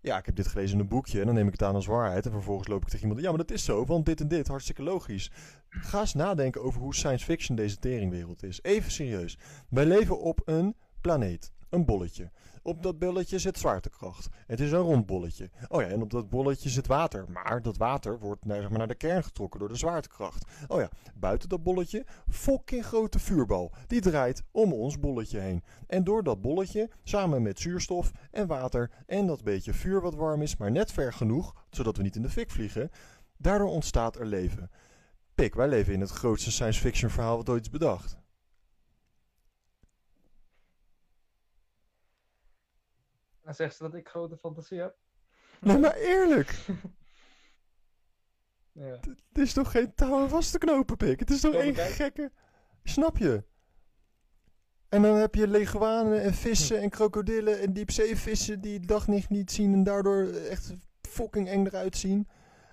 Ja, ik heb dit gelezen in een boekje en dan neem ik het aan als waarheid. En vervolgens loop ik tegen iemand. Ja, maar dat is zo, want dit en dit, hartstikke logisch. Ga eens nadenken over hoe science fiction deze teringwereld is. Even serieus. Wij leven op een planeet. Een bolletje. Op dat bolletje zit zwaartekracht. Het is een rond bolletje. Oh ja, en op dat bolletje zit water. Maar dat water wordt naar, zeg maar, naar de kern getrokken door de zwaartekracht. Oh ja, buiten dat bolletje, fucking grote vuurbal. Die draait om ons bolletje heen. En door dat bolletje, samen met zuurstof en water en dat beetje vuur wat warm is, maar net ver genoeg, zodat we niet in de fik vliegen, daardoor ontstaat er leven. Pik, wij leven in het grootste science fiction verhaal wat ooit is bedacht. En zegt ze dat ik grote fantasie heb? Nee, maar eerlijk. Ja. Het is toch geen touw aan vast te knopen, pik? Het is toch één gekke... Snap je? En dan heb je leguanen en vissen en krokodillen en diepzeevissen die het daglicht niet zien en daardoor echt fucking eng eruit zien.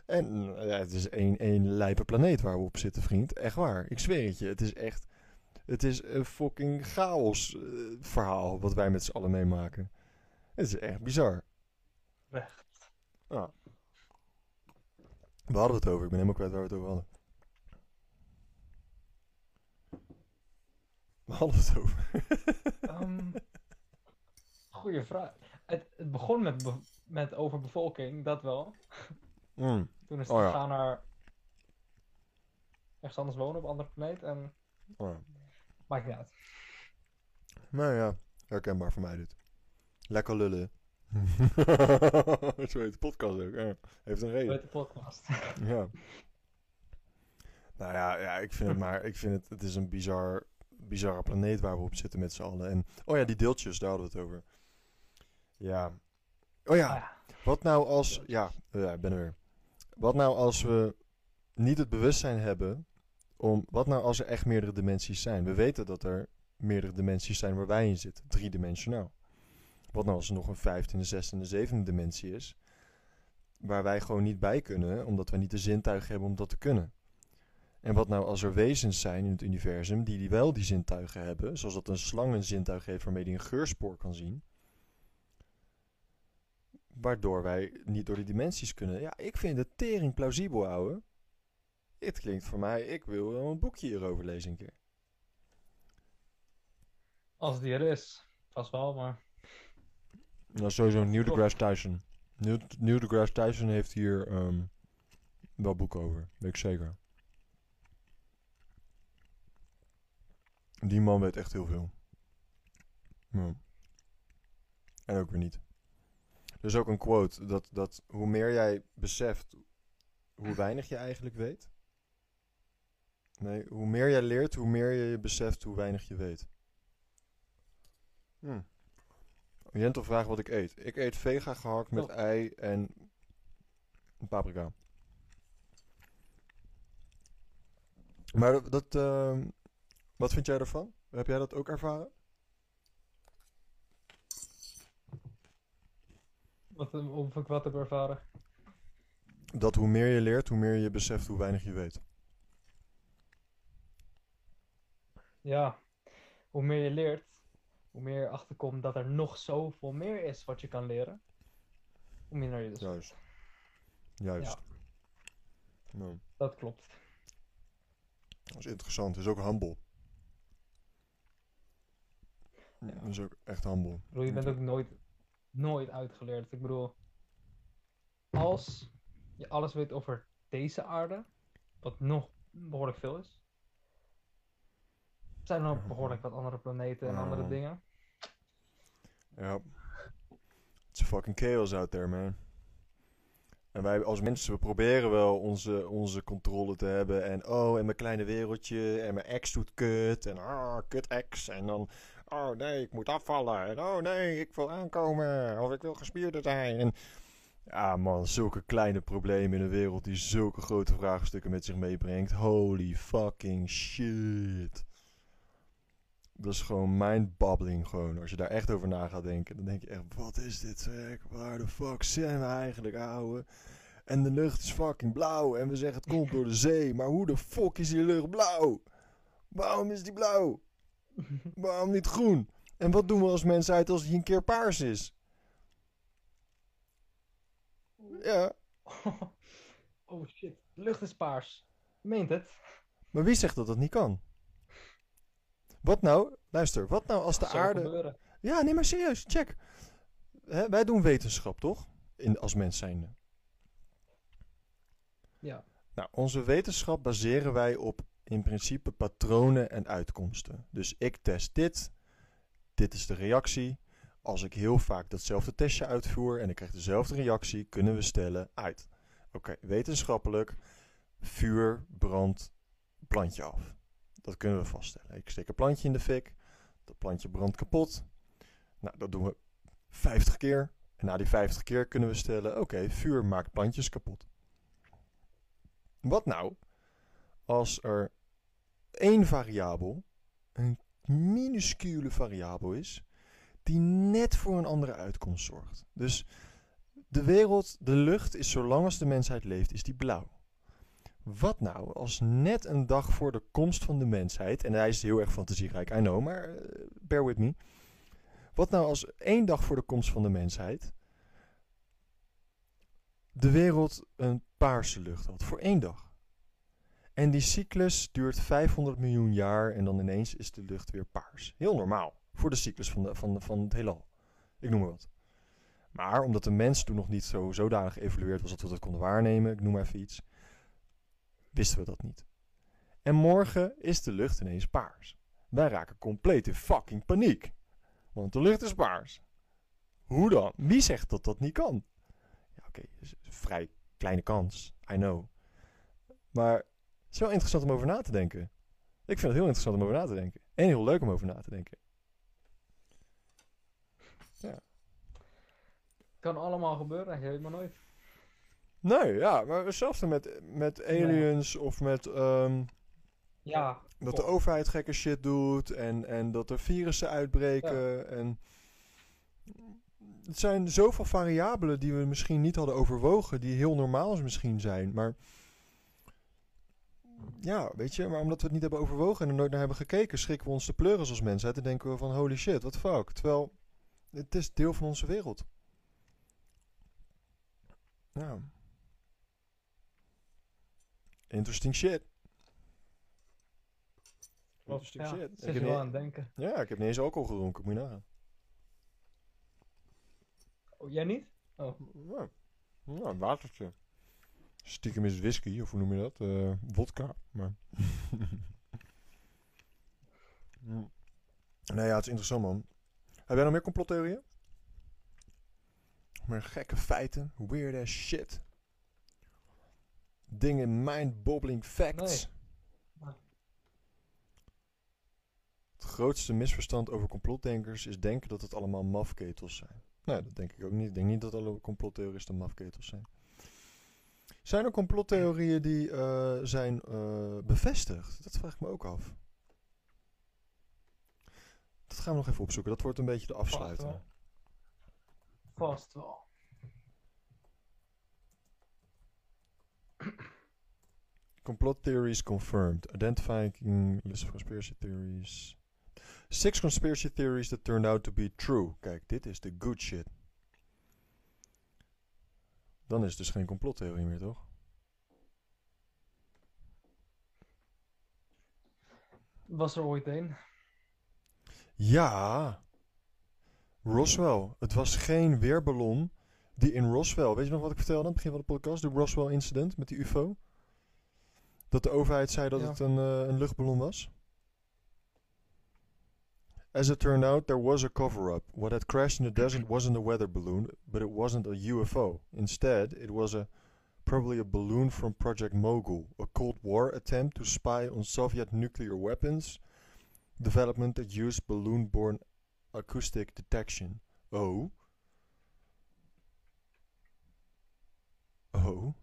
En ja, het is één, één lijpe planeet waar we op zitten, vriend. Echt waar. Ik zweer het je. Het is echt... Het is een fucking chaos eh, verhaal wat wij met z'n allen meemaken. Het is echt bizar. Weg. Ja. We hadden het over. Ik ben helemaal kwijt waar we het over hadden. We hadden het over. Ehm, goeie vraag. Het, het begon met, be- met overbevolking, dat wel. Mm. Toen is het Oh ja. gegaan naar ergens anders wonen op een andere planeet en Oh ja. maakt niet uit. Nou ja, herkenbaar voor mij dit. Lekker lullen. Zo heet de podcast ook. Ja. Heeft een reden. heet de podcast? Ja. Nou ja, ja ik vind het maar... Ik vind het... Het is een bizar, bizarre planeet waar we op zitten met z'n allen. En... Oh ja, die deeltjes, daar hadden we het over. Ja. Oh ja. Ja. Wat nou als... Ja, ja, ik ben er weer. Wat nou als we niet het bewustzijn hebben om... Wat nou als er echt meerdere dimensies zijn? We weten dat er meerdere dimensies zijn waar wij in zitten. Driedimensionaal. Wat nou als er nog een en een zevende dimensie is? Waar wij gewoon niet bij kunnen, omdat we niet de zintuigen hebben om dat te kunnen. En wat nou als er wezens zijn in het universum die, die wel die zintuigen hebben, zoals dat een slang een zintuig heeft waarmee die een geurspoor kan zien, waardoor wij niet door die dimensies kunnen. Ja, ik vind het tering plausibel, ouwe. Het klinkt voor mij, ik wil een boekje hierover lezen een keer. Als die er is. Vast wel, maar Nou, sowieso Neil deGrasse Tyson. Neil, Neil deGrasse Tyson heeft hier ehm, wel boeken over, weet ik zeker. Die man weet echt heel veel. En ook weer niet. Er is ook een quote dat, dat hoe meer jij beseft hoe weinig je eigenlijk weet. Nee, hoe meer jij leert, hoe meer je beseft hoe weinig je weet. Hm. Jentel vraagt wat ik eet. Ik eet vega gehakt met Oh. ei en paprika. Maar dat- dat, ehm, wat vind jij ervan? Heb jij dat ook ervaren? wat, of ik wat heb ervaren. Dat hoe meer je leert, hoe meer je beseft hoe weinig je weet. Ja, hoe meer je leert, hoe meer je achterkomt dat er nog zoveel meer is wat je kan leren. Hoe minder je dus. Juist. Juist. Nou, Dat klopt. dat is interessant. Het is ook humble. Ja. Dat is ook echt humble. Ik bedoel, je bent ook nooit, nooit uitgeleerd. Ik bedoel, als je alles weet over deze aarde, wat nog behoorlijk veel is, zijn er nog behoorlijk wat andere planeten en andere Oh. dingen. Ja. It's fucking chaos out there, man. En wij als mensen, we proberen wel onze, onze controle te hebben. En oh, en mijn kleine wereldje. En mijn ex doet kut. En ah, kut ex. En dan, oh nee, ik moet afvallen. En oh nee, ik wil aankomen. Of ik wil gespierder zijn. En ja, man, zulke kleine problemen in een wereld die zulke grote vraagstukken met zich meebrengt. Holy fucking shit. Dat is gewoon mindbabbling gewoon. Als je daar echt over na gaat denken, dan denk je echt, wat is dit zeg? Waar de fuck zijn we eigenlijk, ouwe? En de lucht is fucking blauw. En we zeggen het komt door de zee. Maar hoe de fuck is die lucht blauw? Waarom is die blauw? Waarom niet groen? En wat doen we als mensheid als die een keer paars is? Ja, oh shit, de lucht is paars. Meent het? maar wie zegt dat dat niet kan? Wat nou, luister, wat nou als de aarde... gebeuren. Ja, nee, maar serieus, check. Hè, wij doen wetenschap, toch? In, als mens zijnde. Ja. Nou, onze wetenschap baseren wij op in principe patronen en uitkomsten. Dus ik test dit, dit is de reactie. Als ik heel vaak datzelfde testje uitvoer en ik krijg dezelfde reactie, kunnen we stellen uit. Oké, wetenschappelijk, vuur brandt plantje af. Dat kunnen we vaststellen. Ik steek een plantje in de fik, dat plantje brandt kapot. Nou, dat doen we 50 keer. En na die 50 keer kunnen we stellen, oké, vuur maakt plantjes kapot. Wat nou als er één variabel, een minuscule variabel is, die net voor een andere uitkomst zorgt? Dus de wereld, de lucht is zolang als de mensheid leeft, is die blauw. Wat nou als net een dag voor de komst van de mensheid, en hij is heel erg fantasierijk, I know, maar eh, bear with me. Wat nou als één dag voor de komst van de mensheid de wereld een paarse lucht had voor één dag. En die cyclus duurt 500 miljoen jaar en dan ineens is de lucht weer paars. Heel normaal voor de cyclus van, de, van, van het heelal. Ik noem maar wat. Maar omdat de mens toen nog niet zo zodanig geëvolueerd was dat we dat konden waarnemen, ik noem maar even iets, wisten we dat niet. En morgen is de lucht ineens paars. Wij raken compleet in fucking paniek. Want de lucht is paars. Hoe dan? Wie zegt dat dat niet kan? Ja, oké, een vrij kleine kans. I know. Maar het is wel interessant om over na te denken. Ik vind het heel interessant om over na te denken. En heel leuk om over na te denken. Kan allemaal gebeuren, je weet maar nooit. Nee, ja, maar hetzelfde met, met aliens of met ehm, Ja, dat de overheid gekke shit doet en, en dat er virussen uitbreken. En het zijn zoveel variabelen die we misschien niet hadden overwogen, die heel normaal misschien zijn. Maar ja, weet je, maar omdat we het niet hebben overwogen en er nooit naar hebben gekeken, schrikken we ons de pleuris als mensheid en denken we van holy shit, what the fuck. Terwijl het is deel van onze wereld. Ja. Interesting shit. Interesting ja, shit. zit Ik heb wel niet- aan het denken. ja, ik heb niet eens alcohol gedronken, moet je nagaan. Oh, jij niet? Oh, Ja, ja een watertje. Stiekem is whisky, of hoe noem je dat? Eh wodka, maar... Hm. nee, ja, het is interessant, man. Heb jij nog meer complottheorieën? Meer gekke feiten, weird ass shit. Dingen, mind-boggling facts. Nee. Het grootste misverstand over complotdenkers is denken dat het allemaal mafketels zijn. Nee, dat denk ik ook niet. Ik denk niet dat alle complottheoristen mafketels zijn. Zijn er complottheorieën die eh, zijn eh, bevestigd? Dat vraag ik me ook af. Dat gaan we nog even opzoeken. Dat wordt een beetje de afsluiter. wel. vast wel. Complot theories confirmed. Identifying list of conspiracy theories. Six conspiracy theories that turned out to be true. Kijk, dit is de good shit. Dan is het dus geen complottheorie meer, toch? Was er ooit een? Ja. Roswell. Het was geen weerballon die in Roswell... Weet je nog wat ik vertelde aan het begin van de podcast? De Roswell incident met die ufo? Dat de overheid zei dat Ja. het een, eh, een luchtballon was? As it turned out, there was a cover up. What had crashed in the desert wasn't a weather balloon, but it wasn't a UFO. Instead, it was a probably a balloon from Project Mogul, a Cold War attempt to spy on Soviet nuclear weapons development that used balloon borne acoustic detection. Oh. Oh.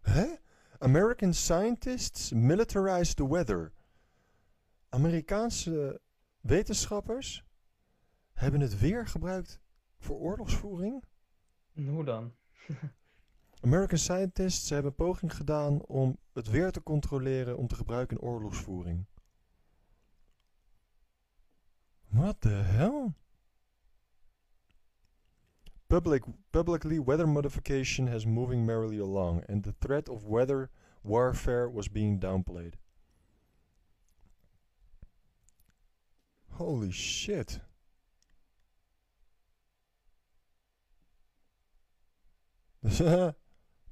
Hè? American scientists militarized the weather. Amerikaanse wetenschappers hebben het weer gebruikt voor oorlogsvoering. Hoe dan? American scientists hebben een poging gedaan om het weer te controleren om te gebruiken in oorlogsvoering. What the hell? Public, publicly, weather modification has moving merrily along, and the threat of weather warfare was being downplayed. Holy shit.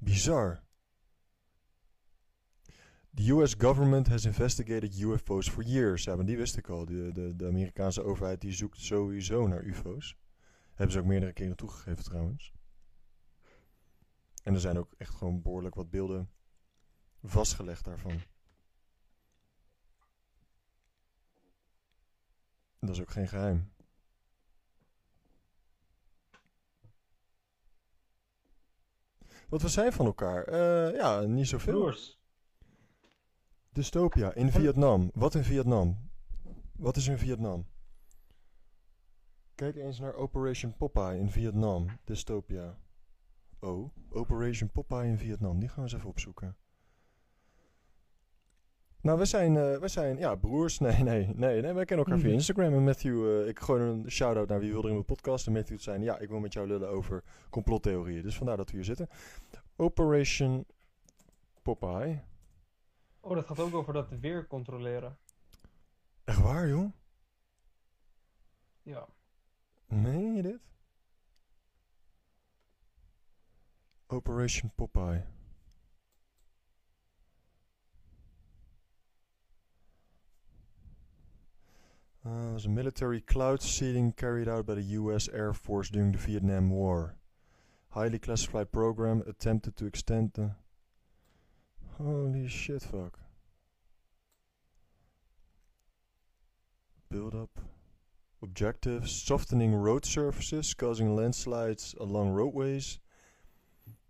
Bizarre. The US government has investigated UFO's for years. Ja, maar die wist ik al. De, de, de Amerikaanse overheid die zoekt sowieso naar UFO's. Hebben ze ook meerdere keren toegegeven trouwens. En er zijn ook echt gewoon behoorlijk wat beelden vastgelegd daarvan. Dat is ook geen geheim. Wat we zijn van elkaar? Eh, ja, niet zoveel. Broers. Dystopia in Vietnam. Wat in Vietnam? Wat is in Vietnam? Kijk eens naar Operation Popeye in Vietnam. Dystopia. Oh, Operation Popeye in Vietnam. Die gaan we eens even opzoeken. Nou, we zijn, eh, we zijn, ja, broers. Nee, nee, nee, nee. Wij kennen elkaar via Instagram. En Matthew, eh, ik gooi een shout-out naar wie wil er in mijn podcast. En Matthew zijn, ja, ik wil met jou lullen over complottheorieën. Dus vandaar dat we hier zitten. Operation Popeye. Oh, dat gaat ook over dat weer controleren. Echt waar, joh? Ja. Meen je dit? Operation Popeye. Uh, was a military cloud seeding carried out by the U.S. Air Force during the Vietnam War. Highly classified program attempted to extend the. Holy shit, fuck. Build up. Objectives softening road surfaces, causing landslides along roadways.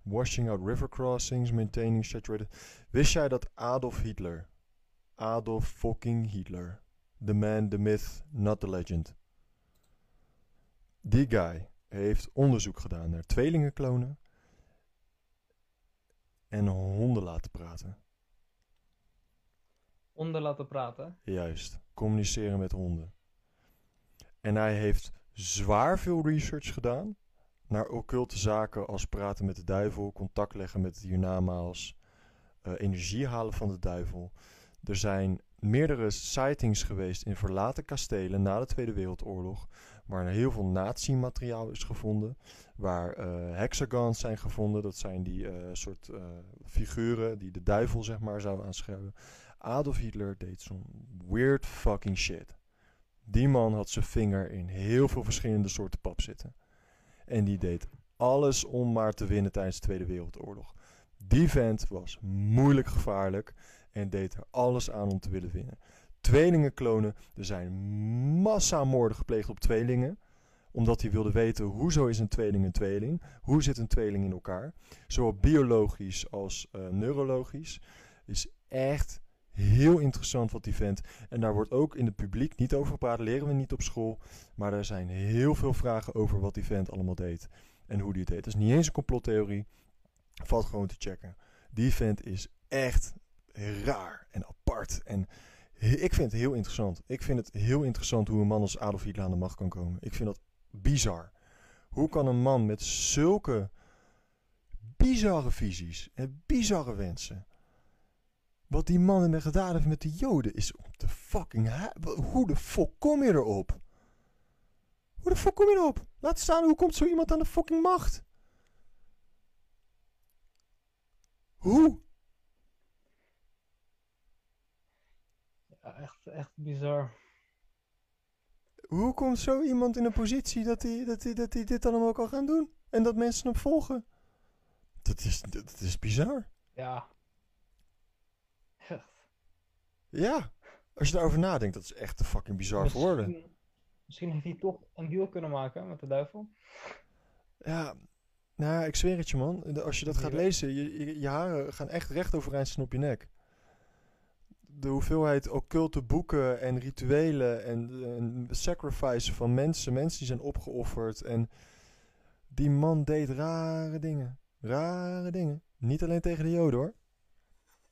Washing out river crossings, maintaining saturated. Wist jij dat Adolf Hitler. Adolf fucking Hitler. The man, the myth, not the legend. Die guy heeft onderzoek gedaan naar tweelingenklonen. En honden laten praten. Onder laten praten. Juist, communiceren met honden. En hij heeft zwaar veel research gedaan naar occulte zaken als praten met de duivel, contact leggen met de hiernamaals, uh, energie halen van de duivel. Er zijn meerdere sightings geweest in verlaten kastelen na de Tweede Wereldoorlog, waar heel veel nazi-materiaal is gevonden, waar uh, hexagons zijn gevonden, dat zijn die uh, soort figuren die de duivel zeg maar zouden aanschrijven. Adolf Hitler deed zo'n weird fucking shit. Die man had zijn vinger in heel veel verschillende soorten pap zitten. En die deed alles om maar te winnen tijdens de Tweede Wereldoorlog. Die vent was moeilijk gevaarlijk en deed er alles aan om te willen winnen. Tweelingen klonen. Er zijn massamoorden gepleegd op tweelingen. Omdat hij wilde weten, hoezo is een tweeling een tweeling? Hoe zit een tweeling in elkaar? Zowel biologisch als uh, neurologisch. Is echt heel interessant wat die vent. En daar wordt ook in het publiek niet over gepraat. Leren we niet op school. Maar er zijn heel veel vragen over wat die vent allemaal deed. En hoe die het deed. Het is niet eens een complottheorie. Valt gewoon te checken. Die vent is echt raar en apart. En ik vind het heel interessant. Ik vind het heel interessant hoe een man als Adolf Hitler aan de macht kan komen. Ik vind dat bizar. Hoe kan een man met zulke bizarre visies en bizarre wensen. Wat die man in de gedaan heeft met de Joden is om te fucking. Hoe de fuck kom je erop? Hoe de fuck kom je erop? Laat staan, hoe komt zo iemand aan de fucking macht? Hoe? Ja, echt, echt bizar. Hoe komt zo iemand in een positie dat hij, dat dat dit allemaal kan gaan doen? En dat mensen hem volgen? Dat is, dat is bizar. Ja. Ja, als je daarover nadenkt, dat is echt te fucking bizar voor woorden. Misschien, misschien heeft hij toch een deal kunnen maken met de duivel. Ja, nou, ik zweer het je man. Als je dat gaat lezen, je, je, je haren gaan echt recht overeind staan op je nek. De hoeveelheid occulte boeken en rituelen en, en sacrifices van mensen, mensen die zijn opgeofferd. En die man deed rare dingen. Rare dingen. Niet alleen tegen de joden hoor.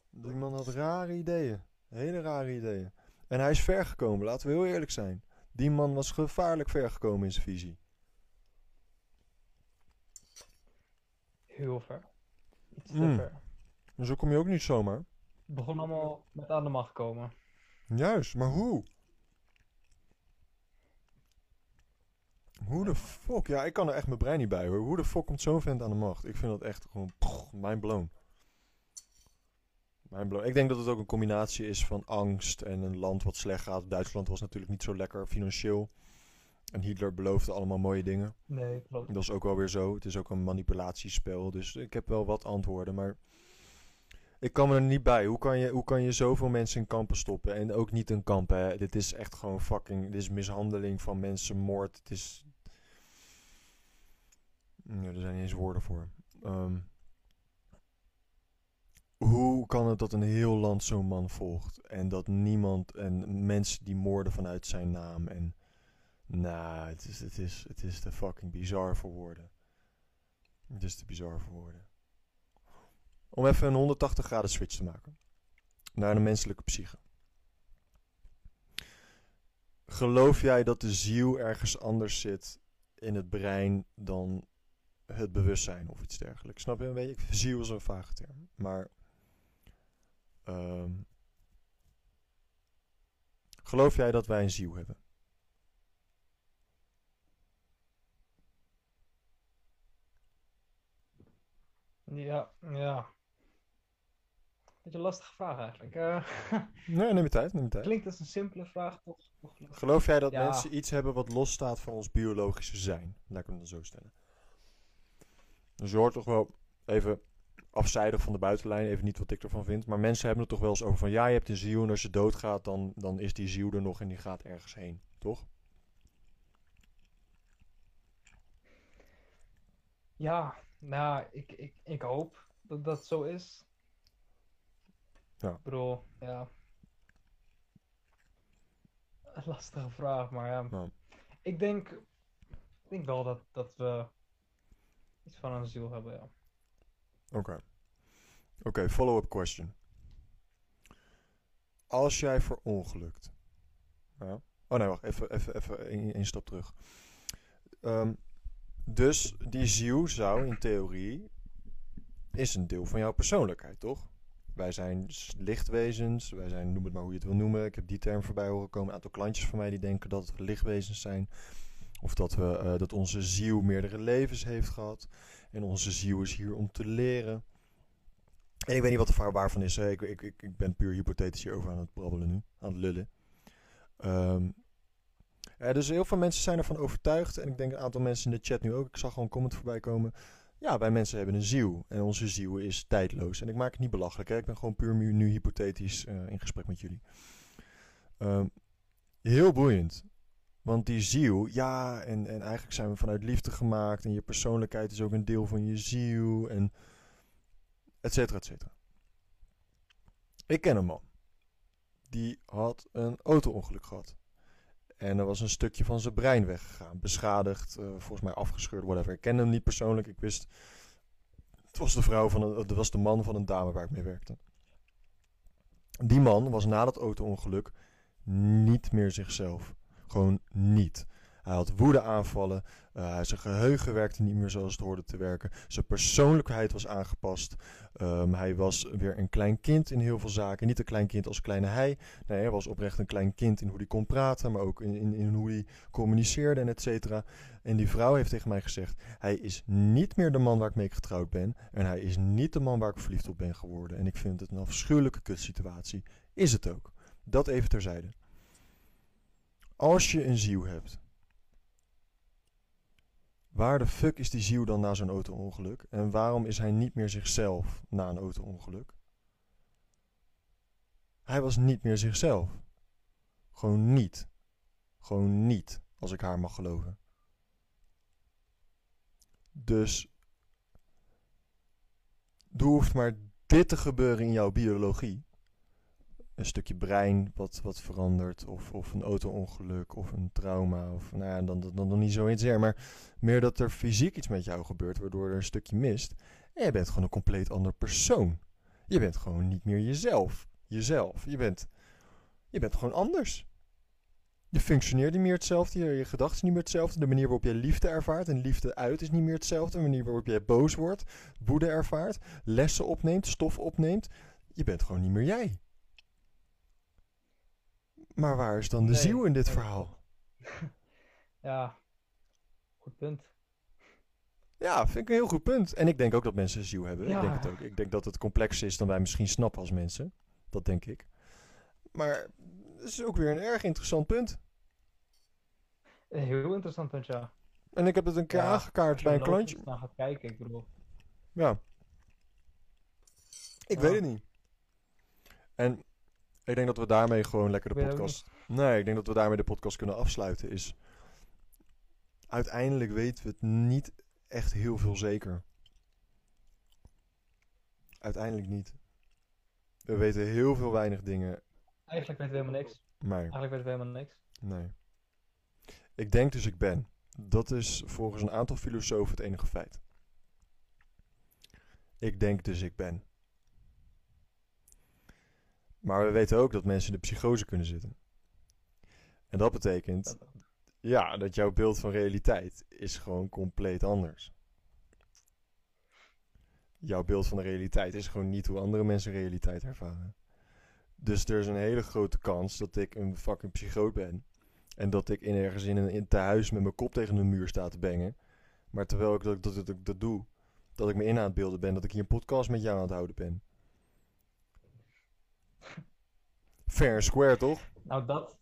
Die man had rare ideeën. Hele rare ideeën. En hij is ver gekomen, laten we heel eerlijk zijn. Die man was gevaarlijk ver gekomen in zijn visie. Heel ver. Iets te Mm. ver. Zo kom je ook niet zomaar. Het begon allemaal met aan de macht komen. Juist, maar hoe? Hoe de fuck? Ja, ik kan er echt mijn brein niet bij hoor. Hoe de fuck komt zo'n vent aan de macht? Ik vind dat echt gewoon pff, mind blown. Ik denk dat het ook een combinatie is van angst en een land wat slecht gaat. Duitsland was natuurlijk niet zo lekker financieel. En Hitler beloofde allemaal mooie dingen. Nee, klopt. Dat is ook wel weer zo. Het is ook een manipulatiespel. Dus ik heb wel wat antwoorden. Maar ik kan me er niet bij. Hoe kan je, hoe kan je zoveel mensen in kampen stoppen? En ook niet in kampen. Hè? Dit is echt gewoon fucking. Dit is mishandeling van mensen, moord. Het is. Ja, er zijn niet eens woorden voor. Ehm, hoe kan het dat een heel land zo'n man volgt? En dat niemand. En mensen die moorden vanuit zijn naam. En. Nou, het is, het, is, het is te fucking bizar voor woorden. Het is te bizar voor woorden. Om even een 180 graden switch te maken. Naar de menselijke psyche. Geloof jij dat de ziel ergens anders zit in het brein dan het bewustzijn of iets dergelijks? Snap je een beetje? Ziel is een vage term. Maar... ehm, geloof jij dat wij een ziel hebben? Ja, ja. Beetje een lastige vraag eigenlijk. Eh, Nee, neem je tijd, neem je tijd. klinkt als een simpele vraag, toch? toch Geloof jij dat Ja. mensen iets hebben wat losstaat van ons biologische zijn? Laat ik hem dan zo stellen. Dus je hoort toch wel even afzijdig van de buitenlijn, even niet wat ik ervan vind. Maar mensen hebben het toch wel eens over van ja, je hebt een ziel en als je doodgaat, dan, dan is die ziel er nog en die gaat ergens heen. Toch? Ja, nou, ik, ik, ik hoop dat dat zo is. Ja. Ik bedoel, ja. Een lastige vraag, maar ja. Ja. Ik denk, ik denk wel dat, dat we iets van een ziel hebben, ja. Oké. Oké, follow-up question. Als jij verongelukt. Ja. Oh nee, wacht. Even, even, even één stap terug. Ehm, dus die ziel zou in theorie... is een deel van jouw persoonlijkheid, toch? Wij zijn lichtwezens. Wij zijn, noem het maar hoe je het wil noemen. Ik heb die term voorbij horen komen. Een aantal klantjes van mij die denken dat we lichtwezens zijn. Of dat, we, eh, dat onze ziel meerdere levens heeft gehad. En onze ziel is hier om te leren. En ik weet niet wat de waar waarvan is. Ik, ik, ik, ik ben puur hypothetisch hierover aan het brabbelen nu. Aan het lullen. Ehm, dus heel veel mensen zijn ervan overtuigd. En ik denk een aantal mensen in de chat nu ook. Ik zag gewoon een comment voorbij komen. Ja, wij mensen hebben een ziel. En onze ziel is tijdloos. En ik maak het niet belachelijk. Hè. Ik ben gewoon puur nu, nu hypothetisch eh, in gesprek met jullie. Ehm, heel boeiend. Want die ziel, ja, en, en eigenlijk zijn we vanuit liefde gemaakt. En je persoonlijkheid is ook een deel van je ziel. En et cetera, et cetera. Ik ken een man. Die had een auto-ongeluk gehad. En er was een stukje van zijn brein weggegaan. Beschadigd, eh, volgens mij afgescheurd, whatever. Ik ken hem niet persoonlijk. Ik wist... Het was de vrouw van een... Het was de man van een dame waar ik mee werkte. Die man was na dat auto-ongeluk niet meer zichzelf. Gewoon niet. Hij had woedeaanvallen. eh, zijn geheugen werkte niet meer zoals het hoorde te werken. Zijn persoonlijkheid was aangepast. Ehm, hij was weer een klein kind in heel veel zaken. Niet een klein kind als kleine hij. Nee, hij was oprecht een klein kind in hoe hij kon praten. Maar ook in, in, in hoe hij communiceerde en et cetera. En die vrouw heeft tegen mij gezegd... Hij is niet meer de man waar ik mee getrouwd ben. En hij is niet de man waar ik verliefd op ben geworden. En ik vind het een afschuwelijke kutsituatie. Is het ook. Dat even terzijde. Als je een ziel hebt, waar de fuck is die ziel dan na zo'n auto-ongeluk? En waarom is hij niet meer zichzelf na een auto-ongeluk? Hij was niet meer zichzelf. Gewoon niet. Gewoon niet, als ik haar mag geloven. Dus er hoeft maar dit te gebeuren in jouw biologie. Een stukje brein wat, wat verandert, of, of een auto-ongeluk, of een trauma, of nou ja, dan, dan, dan nog niet zoiets er, maar meer dat er fysiek iets met jou gebeurt, waardoor er een stukje mist. En je bent gewoon een compleet ander persoon. Je bent gewoon niet meer jezelf. Jezelf. Je bent, je bent gewoon anders. Je functioneert niet meer hetzelfde, je, je gedachten zijn niet meer hetzelfde. De manier waarop je liefde ervaart en liefde uit is niet meer hetzelfde. De manier waarop jij boos wordt, woede ervaart, lessen opneemt, stof opneemt. Je bent gewoon niet meer jij. Maar waar is dan de Nee, ziel in dit verhaal? Ja, goed punt. Ja, vind ik een heel goed punt. En ik denk ook dat mensen een ziel hebben. Ik denk het ook. Ik denk dat het complexer is dan wij misschien snappen als mensen. Dat denk ik. Maar het is ook weer een erg interessant punt. Een heel interessant punt, ja. En ik heb het een keer Ja, aangekaart bij een klantje. naar gaat kijken, ik bedoel. Ja. Ik Ja. weet het niet. En ik denk dat we daarmee gewoon lekker de podcast... Nee, ik denk dat we daarmee de podcast kunnen afsluiten. Is... Uiteindelijk weten we het niet echt heel veel zeker. Uiteindelijk niet. We weten heel veel weinig dingen, Eigenlijk weten we helemaal niks. maar Eigenlijk weten we helemaal niks. nee. Ik denk dus ik ben. Dat is volgens een aantal filosofen het enige feit. Ik denk dus ik ben. Maar we weten ook dat mensen in de psychose kunnen zitten. En dat betekent, ja, dat jouw beeld van realiteit is gewoon compleet anders. Jouw beeld van de realiteit is gewoon niet hoe andere mensen realiteit ervaren. Dus er is een hele grote kans dat ik een fucking psychoot ben. En dat ik in ergens in een in tehuis met mijn kop tegen een muur sta te bengen. Maar terwijl ik dat, dat, dat, dat doe, dat ik me in aan het beelden ben, dat ik hier een podcast met jou aan het houden ben. Fair square, toch? Nou, dat,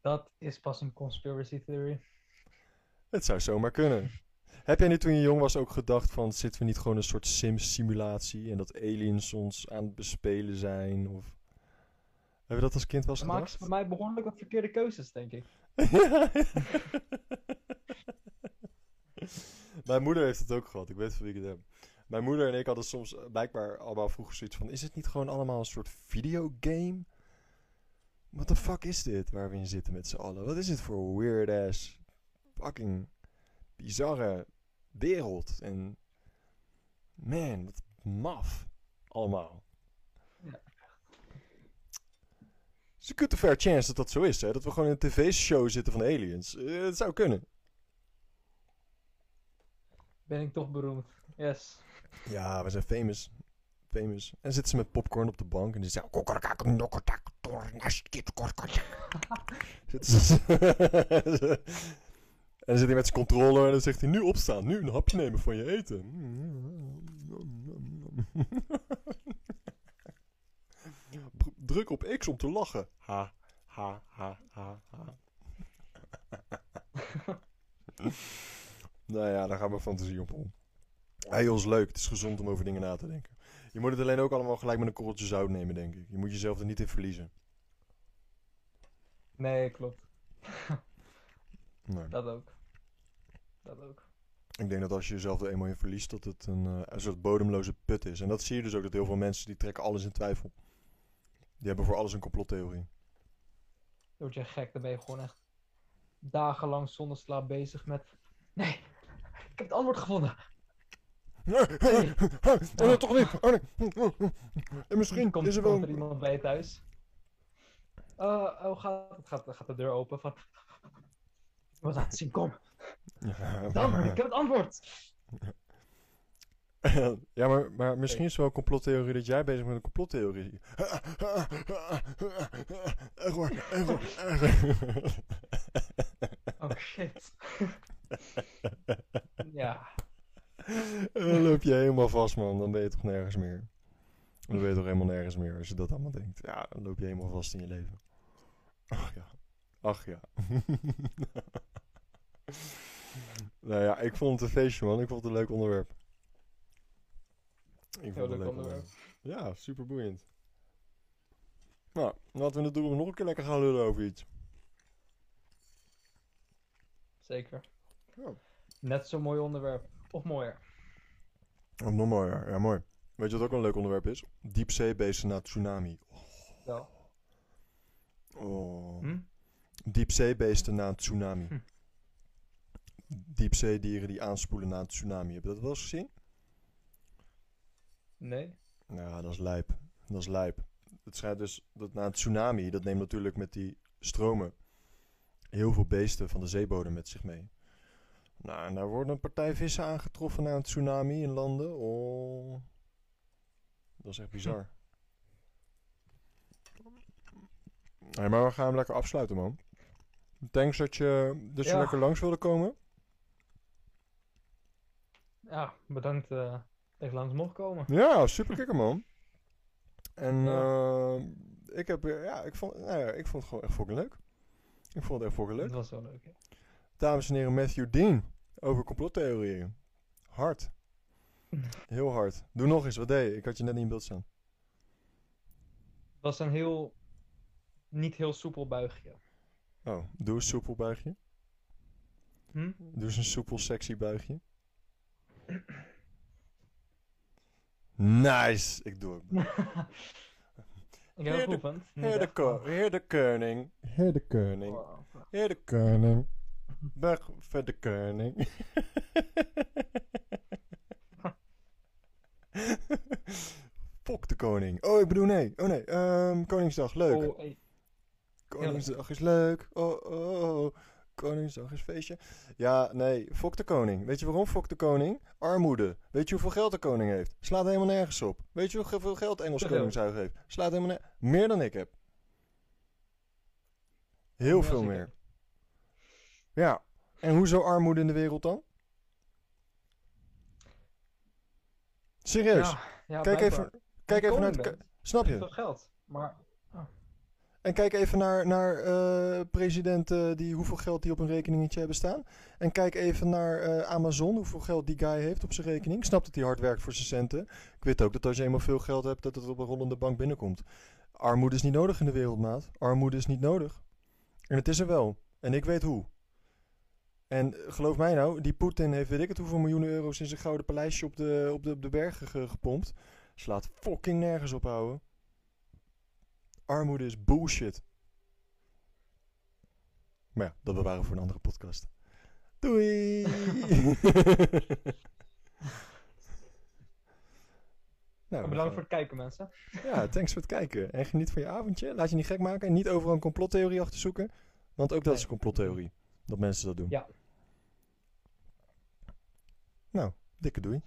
dat is pas een conspiracy theory. Het zou zomaar kunnen. Heb jij nu toen je jong was ook gedacht van... zitten we niet gewoon een soort Sims-simulatie... en dat aliens ons aan het bespelen zijn? Of... Hebben we dat als kind wel eens gedacht? voor mij behoorlijk wat verkeerde keuzes, denk ik. Mijn moeder heeft het ook gehad. Ik weet van wie ik het heb. Mijn moeder en ik hadden soms eh, blijkbaar allemaal vroeger zoiets van... is het niet gewoon allemaal een soort videogame? What the fuck is dit waar we in zitten met z'n allen? Wat is dit voor weird ass fucking bizarre wereld? En man, wat maf allemaal. Ja. Dus een good fair chance dat dat zo is, hè? Dat we gewoon in een tv-show zitten van aliens. Eh, het zou kunnen. Ben ik toch beroemd. Yes. Ja, we zijn famous. Famous. En zitten ze met popcorn op de bank en die zeggen... Zitten ze... en dan zit hij met zijn controller en dan zegt hij... Nu opstaan, nu een hapje nemen van je eten. Druk op X om te lachen. Ha, ha, ha, ha, ha. nou ja, daar gaan we fantasie op om. Hey, joh, is leuk. Het is gezond om over dingen na te denken. Je moet het alleen ook allemaal gelijk met een korreltje zout nemen, denk ik. Je moet jezelf er niet in verliezen. Nee, klopt. Nee. Dat ook. Dat ook. Ik denk dat als je jezelf er eenmaal in verliest, dat het een, eh, een soort bodemloze put is. En dat zie je dus ook, dat heel veel mensen die trekken alles in twijfel. Die hebben voor alles een complottheorie. Dan word je gek, dan ben je gewoon echt dagenlang zonder slaap bezig met... Nee, ik heb het antwoord gevonden. Nee, nee, toch niet. Oh, nee. En misschien komt, is er wel... komt er iemand bij je thuis. Uh, oh, gaat, gaat, gaat de deur open van... Wat laat zien, kom. Dan, ik heb het antwoord. ja, maar, maar misschien is het wel een complottheorie dat jij bezig bent met een complottheorie. Error, error, error. Oh shit. ja. En dan loop je helemaal vast, man. Dan ben je toch nergens meer. Dan ben je toch helemaal nergens meer als je dat allemaal denkt. Ja, dan loop je helemaal vast in je leven. Ach ja. Ach ja. nou ja, ik vond het een feestje, man. Ik vond het een leuk onderwerp. Ik vond het een leuk onderwerp. Ja, super boeiend. Nou, laten we toekomst nog een keer lekker gaan lullen over iets. Zeker. Ja. Net zo'n mooi onderwerp. Of mooier. Of nog mooier. Ja, mooi. Weet je wat ook een leuk onderwerp is? Diepzeebeesten na tsunami. Wel. Oh. Hm? Diepzeebeesten na een tsunami. Hm. Diepzeedieren die aanspoelen na een tsunami. Heb je dat wel eens gezien? Nee? Ja, dat is lijp. Dat is lijp. Het schijnt dus dat na een tsunami, dat neemt natuurlijk met die stromen heel veel beesten van de zeebodem met zich mee. Nou, en daar worden een partij vissen aangetroffen na een tsunami in landen. Oh. Dat is echt bizar. Hey, maar we gaan hem lekker afsluiten, man. Thanks dat je, dat je Ja. lekker langs wilde komen. Ja, bedankt eh, dat ik langs mocht komen. Ja, super kikker, man. En Ja. eh, ik, heb, ja, ik, vond, nou ja, ik vond het gewoon echt fucking leuk. Ik vond het echt fucking leuk. Dat was wel leuk. Ja. Dames en heren, Matthew Dean over complottheorieën. Hard. Heel hard. Doe nog eens, wat deed? Ik had je net niet in beeld staan. Het was een heel. niet heel soepel buigje. Oh, doe eens soepel buigje. Hm? Doe eens een soepel sexy buigje. Nice! Ik doe het. ik heb Heer het de- geoefend. Heer de, koning. Heer de koning. Heer de koning. Weg voor de koning. Fok de koning. Oh, ik bedoel nee. Oh nee, ehm, Koningsdag, leuk. Oh, hey. Koningsdag is leuk. Oh, oh, oh. Koningsdag is feestje. Ja, nee, fok de koning. Weet je waarom fok de koning? Armoede. Weet je hoeveel geld de koning heeft? Slaat helemaal nergens op. Weet je hoeveel geld Engels koningshuis heeft? Slaat helemaal nergens Meer dan ik heb. Heel veel meer. Ja. En hoezo armoede in de wereld dan? Serieus. Ja, ja, kijk blijkbaar. even, kijk even naar het... Snap je? Veel geld. Maar En kijk even naar, naar eh, presidenten die hoeveel geld die op een rekeningetje hebben staan. En kijk even naar eh, Amazon, hoeveel geld die guy heeft op zijn rekening. Snap dat hij hard werkt voor zijn centen. Ik weet ook dat als je eenmaal veel geld hebt, dat het op een rollende bank binnenkomt. Armoede is niet nodig in de wereld, maat. Armoede is niet nodig. En het is er wel. En ik weet hoe. En eh, geloof mij nou, die Poetin heeft weet ik het hoeveel miljoenen euro's in zijn gouden paleisje op de, op de, op de bergen ge- gepompt. Slaat fucking nergens op, houden. Armoede is bullshit. Maar ja, dat bewaren we voor een andere podcast. Doei! nou, bedankt gaan- voor het kijken, mensen. Ja, thanks voor het kijken. En geniet van je avondje. Laat je niet gek maken. En niet overal een complottheorie achter zoeken. Want ook dat is een complottheorie. Dat mensen dat doen. Ja. Nou, dikke doei.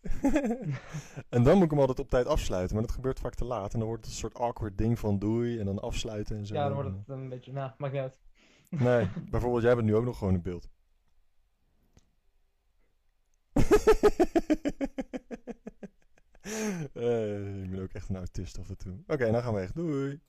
en dan moet ik hem altijd op tijd afsluiten. Maar dat gebeurt vaak te laat. En dan wordt het een soort awkward ding van doei. En dan afsluiten en zo. Ja, dan wordt het een beetje. Nou, maakt niet uit. Nee, bijvoorbeeld jij bent nu ook nog gewoon in beeld. Eh, ik ben ook echt een autist af en toe. Oké, nou gaan we weg. Doei.